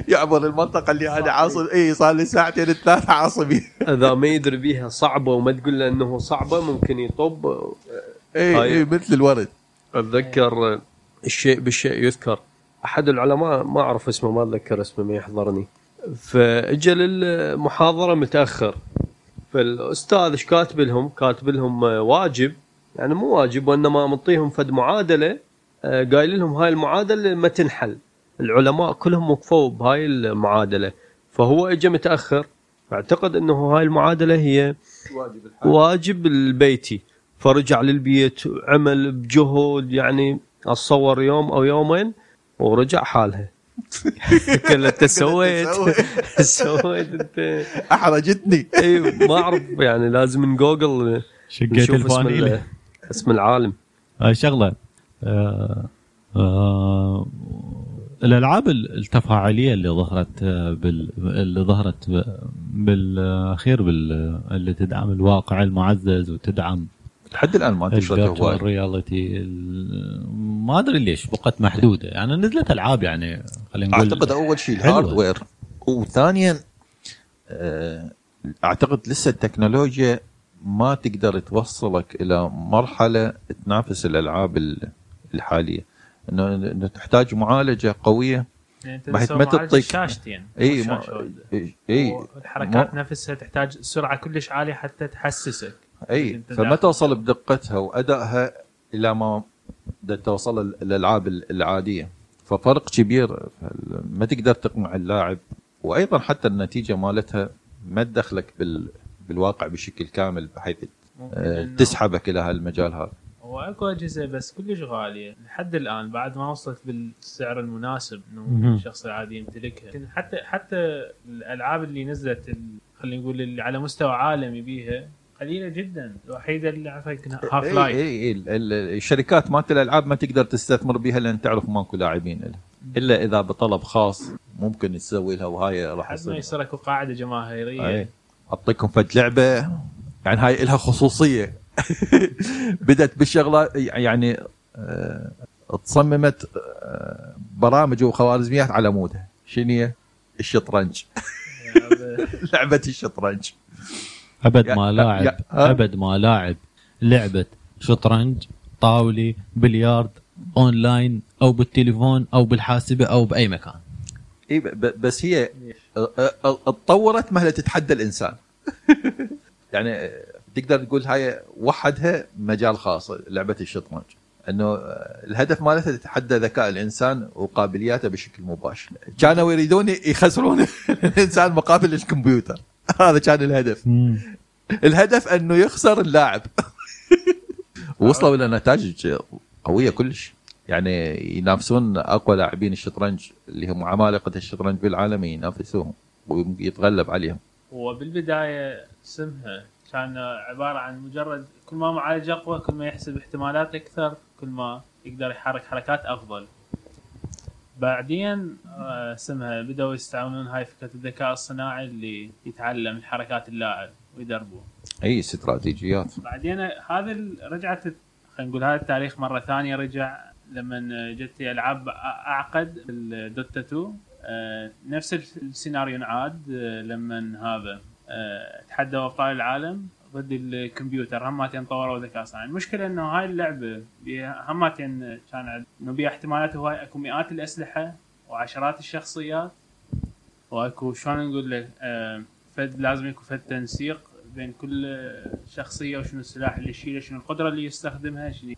B: يعبر المنطقة اللي أنا عاصي اي صار لي ساعتين ثلاثة عاصي. [laughs]
C: إذا ما يدري بيها صعبة وما تقول له إنه صعبة ممكن يطب.
B: اي. اي مثل الورد.
C: أتذكر الشيء بالشيء يذكر. أحد العلماء ما أعرف اسمه ما أتذكر اسمه ما يحضرني. فاجى للمحاضره متأخر. فالأستاذ إيش كاتب لهم؟ كاتب لهم واجب. يعني مو واجب وإنما مطيهم فد معادلة. آه، قايل لهم هاي المعادلة ما تنحل. العلماء كلهم وقفوا بهاي المعادلة. فهو اجى متأخر. أعتقد إنه هاي المعادلة هي واجب البيتي. فرجع للبيت عمل بجهد يعني اتصور يوم أو يومين ورجع حالها. قال له انت سويت سويت انت.
B: أحرجتني.
C: إي ما أعرف يعني لازم من جوجل
E: شقيت
C: نشوف اسم
E: الفانيلة
C: ال- اسم العالم.
E: هاي شغلة. آه آه الألعاب ال- التفاعلية اللي ظهرت آه، بال اللي ظهرت بالأخير بال اللي تدعم الواقع المعزز وتدعم
B: لحد الآن ما انتشرت هواي
E: ال virtual reality ما أدري ليش بقت محدودة. يعني نزلت ألعاب يعني خلينا نقول
B: أعتقد أول شيء.
E: ال
B: hardware وثانيا آه، أعتقد لسه التكنولوجيا ما تقدر توصلك إلى مرحلة تنافس الألعاب ال- الحالية. إنه إنه تحتاج معالجة قوية.
D: يعني أنت
B: ما تعطيك-
D: شاشتين
B: إي.
D: إي
B: ما-
D: نفسها تحتاج سرعة كلش عالية حتى تحسسك. أي
B: فما. توصل بدقتها وأدائها إلى ما توصل ال- الألعاب ال- العادية؟ ففرق كبير. ما تقدر تقنع اللاعب وأيضا حتى النتيجة مالتها ما تدخلك بال بالواقع بشكل كامل بحيث آه، تسحبك إلى هالمجال هذا.
D: هو أكو أجهزة بس كلش غالية. لحد الآن بعد ما وصلت بالسعر المناسب
E: إنه.
D: الشخص العادي يمتلكها. لكن حتى حتى الألعاب اللي نزلت خلينا نقول اللي على مستوى عالمي بيها قليلة جدا الوحيدة اللي اعرفها يمكن Half-Life
B: اي اي ال- ال- الشركات مالت الألعاب ما تقدر تستثمر بها لأن تعرف ماكو لاعبين لها إلا إذا بطلب خاص ممكن تسوي لها وهاي راح
D: حد ما
B: يصير.
D: يصير أكو قاعدة جماهيرية.
B: اي أعطيكم فد لعبة. يعني هاي لها خصوصية. [laughs] بدت بالشغله يعني آه، تصممت آه، برامج وخوارزميات على مودها. شنو هي؟ الشطرنج. [laughs] لعبة الشطرنج. أبد
E: ما لاعب؟ أبد ما لاعب. لعبة شطرنج طاولي بلياردو أونلاين أو بالتليفون أو بالحاسبة أو بأي مكان.
B: إي بس هي اتطورت مالة تتحدى الإنسان. [laughs] يعني تقدر تقول هاي وحدها مجال خاص لعبة الشطرنج. إنه الهدف مالتها تتحدى ذكاء الإنسان وقابلياته بشكل مباشر. كانوا يريدون يخسرون [laughs] الإنسان مقابل الكمبيوتر. [laughs] هذا كان الهدف. الهدف أنه يخسر اللاعب. [laughs] وصلوا إلى نتائج قوية كلش. يعني ينافسون أقوى لاعبين الشطرنج اللي هم عمالقة الشطرنج بالعالم ينافسوهم ويتغلب عليهم.
D: وبالبداية اسمها كان عبارة عن مجرد كل ما معالج أقوى كل ما يحسب احتمالات أكثر كل ما يقدر يحرك حركات أفضل. بعدين آه، اسمها بدأوا يستعملون هاي فكرة الذكاء الصناعي اللي يتعلم حركات اللاعب ويدربه
B: أي استراتيجيات.
D: بعدين هذا رجعت خلينا نقول هذا التاريخ مرة ثانية رجع لما جت ألعاب أعقد الدوتا 2 آه، نفس السيناريو انعاد آه، لما هذا تحدوا ابطال العالم. ضد الكمبيوتر هماتين طوروا ذكاء صناعي. المشكلة إنه هاي اللعبة هماتين كان إنه بيها احتمالات هواي أكو مئات الأسلحة وعشرات الشخصيات. وأكو شلون نقول لك آه، فد لازم يكون فد تنسيق بين كل شخصية وشنو السلاح اللي يشيله شنو القدرة اللي يستخدمها شنو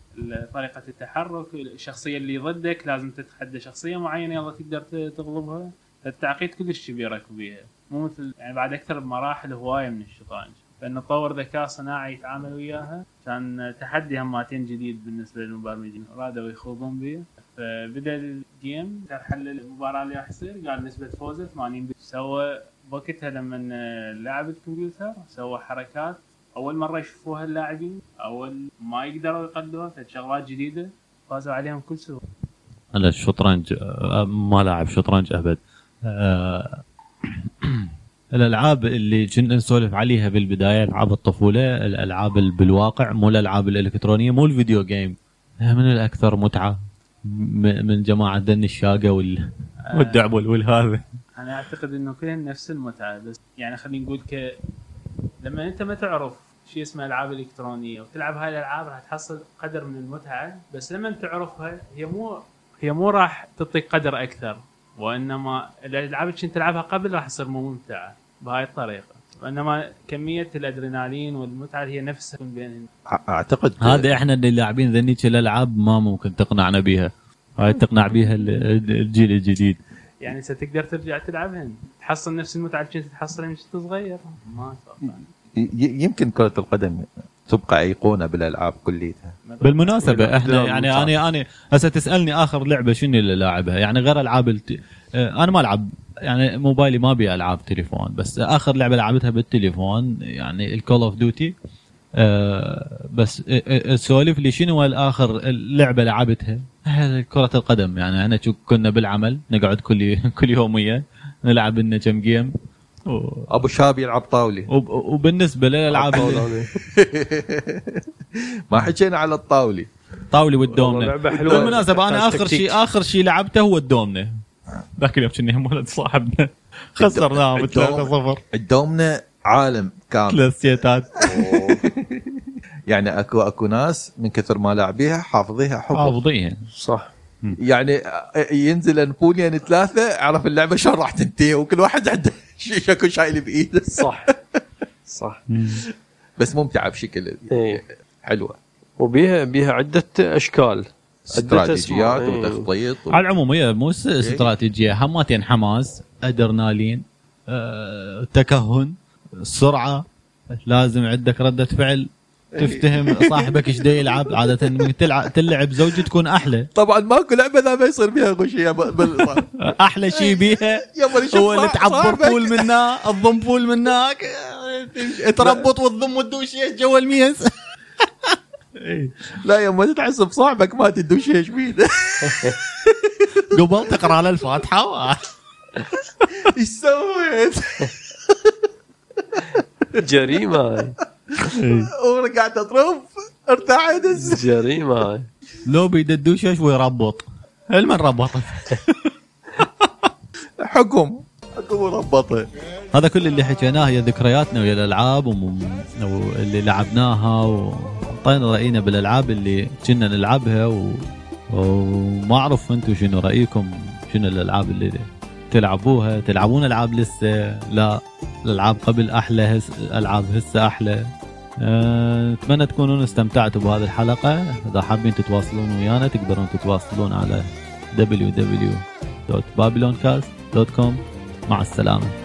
D: طريقة التحرك الشخصية اللي ضدك لازم تتحدى شخصية معينة يلا تقدر تغلبها. التعقيد كلش كبير أكو بيها. مو مثل يعني بعد أكثر بمراحل هواية من الشطرنج فانه طور ذكاء صناعي يتعامل وياها. كان تحدي هماتين جديد بالنسبة للمبرمجين رادوا يخوضون به فبدأ الجيم. حل المباراة اللي راح يصير. قال نسبة فوزه 80 سوى وقتها لما لعب الكمبيوتر. سوى حركات. أول مرة يشوفوها اللاعبين. أول ما يقدروا يقلدوها. فشغلات جديدة. فازوا عليهم كل سهولة.
E: أنا الشطرنج آه، ما لاعب. شطرنج أبد. آه،
A: الألعاب اللي كنا نسولف عليها بالبداية ألعاب الطفولة الألعاب ال- بالواقع مو الألعاب الإلكترونية مو الفيديو جيم. من الأكثر متعة من جماعة دن الشاقة وال والدعبل والهذا.
D: أنا أعتقد إنه كلهم نفس المتعة بس يعني خلينا نقول ك لما أنت ما تعرف شيء اسمه ألعاب إلكترونية وتلعب هاي الألعاب راح تحصل قدر من المتعة بس لما تعرفها هي مو هي مو راح تعطيك قدر أكثر وإنما الألعاب اللي كنت تلعبها قبل راح تصير مو ممتعة. بهاي الطريقة. وإنما كمية الأدرينالين والمتعة هي نفسها تكون بين
B: أعتقد
A: هذا إحنا اللي لاعبين ذنيك الألعاب ما ممكن تقنعنا بيها. هاي تقنع بيها ال- الجيل الجديد.
D: يعني ستقدر ترجع تلعبهن. تحصل نفس المتعة اللي كنت تحصلها من كنت صغير. ما أتوقع.
B: ي- يمكن كرة القدم تبقى أيقونة بالألعاب كليتها.
A: بالمناسبة
C: إحنا
A: يعني. أنا أنا هسه تسألني آخر لعبة شنو اللي لاعبها؟ يعني غير ألعاب الت... آه، أنا ما ألعب يعني موبايلي ما بي ألعاب تليفون بس آخر لعبة لعبتها بالتليفون يعني ال Call of Duty بس آه، آه، سولف لي شنو الآخر لعبة لعبتها؟ آه، كرة القدم يعني إحنا شو كنا بالعمل نقعد كل [laughs] كل يوميه نلعب لنا كم جيم. و-
B: أبو شاب يلعب طاولي
A: وب- وبالنسبة للألعاب [laughs] اللي-
B: ما حكينا على الطاولي
A: طاولي والدومنة.
C: لعبة حلوة. بالمناسبة
A: أنا
C: آخر.
A: شيء آخر شيء لعبته هو الدومنة. ذاك اليوم كنا هم ولد صاحبنا. [laughs] خسرناهم 3 0
B: الدومنه عالم كامل.
A: ثلاث سيتات
B: يعني اكو أكو ناس من كثر ما لاعبيها حافظيها حفظ.
A: حافظيها.
C: صح.
B: يعني ينزل نبوليان ثلاثة عرف اللعبة شلون راح تنتهي وكل واحد عنده [laughs] شيء شكو شايل بإيده.
C: صح. صح.
B: بس ممتعة بشكل
C: إيه.
B: حلوة.
C: وبيها بيها عدة أشكال.
B: استراتيجيات.
C: إيه.
B: وتخطيط و...
A: على العموم هي مو س- استراتيجية. حماتين حماس أدرنالين آه، تكهن سرعة لازم عندك ردة فعل. تفتهم صاحبك إيش يلعب عادة من تلعب تلعب زوجي تكون أحلى.
B: طبعا ماكو لعبة ذا ما يصير فيها غشيه ب- بال... [laughs]
A: أحلى شيء بيها
B: يبا نشوف
A: هو اللي تعبر
B: صاحبك.
A: فول منا تضم فول مناك [laughs] تربط وتضم وتدوش جوا الميز
B: لا يما تحسب صاحبك ما تدوش إيش بيده [laughs]
A: قبل تقرأ له الفاتحة. [laughs]
B: إيش سويت؟ [laughs]
C: جريمة. هاي
B: ورجعت اطرف ارتعد
C: جريمة. هاي
A: لو بيددوش ويربط. المن ربطت
B: حكم.
A: هذا كل اللي حكيناه هي ذكرياتنا ويا الألعاب واللي لعبناها وطينا رأينا بالألعاب اللي كنا نلعبها و... وما أعرف أنتم شنو رأيكم شنو الألعاب اللي تلعبوها؟ تلعبون ألعاب لسه؟ لا الألعاب قبل أحلى هس... ألعاب هسه أحلى. أه، أتمنى تكونون استمتعتوا بهذه الحلقة. إذا حابين تتواصلون ويانا تقدرون تتواصلون على www.babyloncast.com مع السلامة.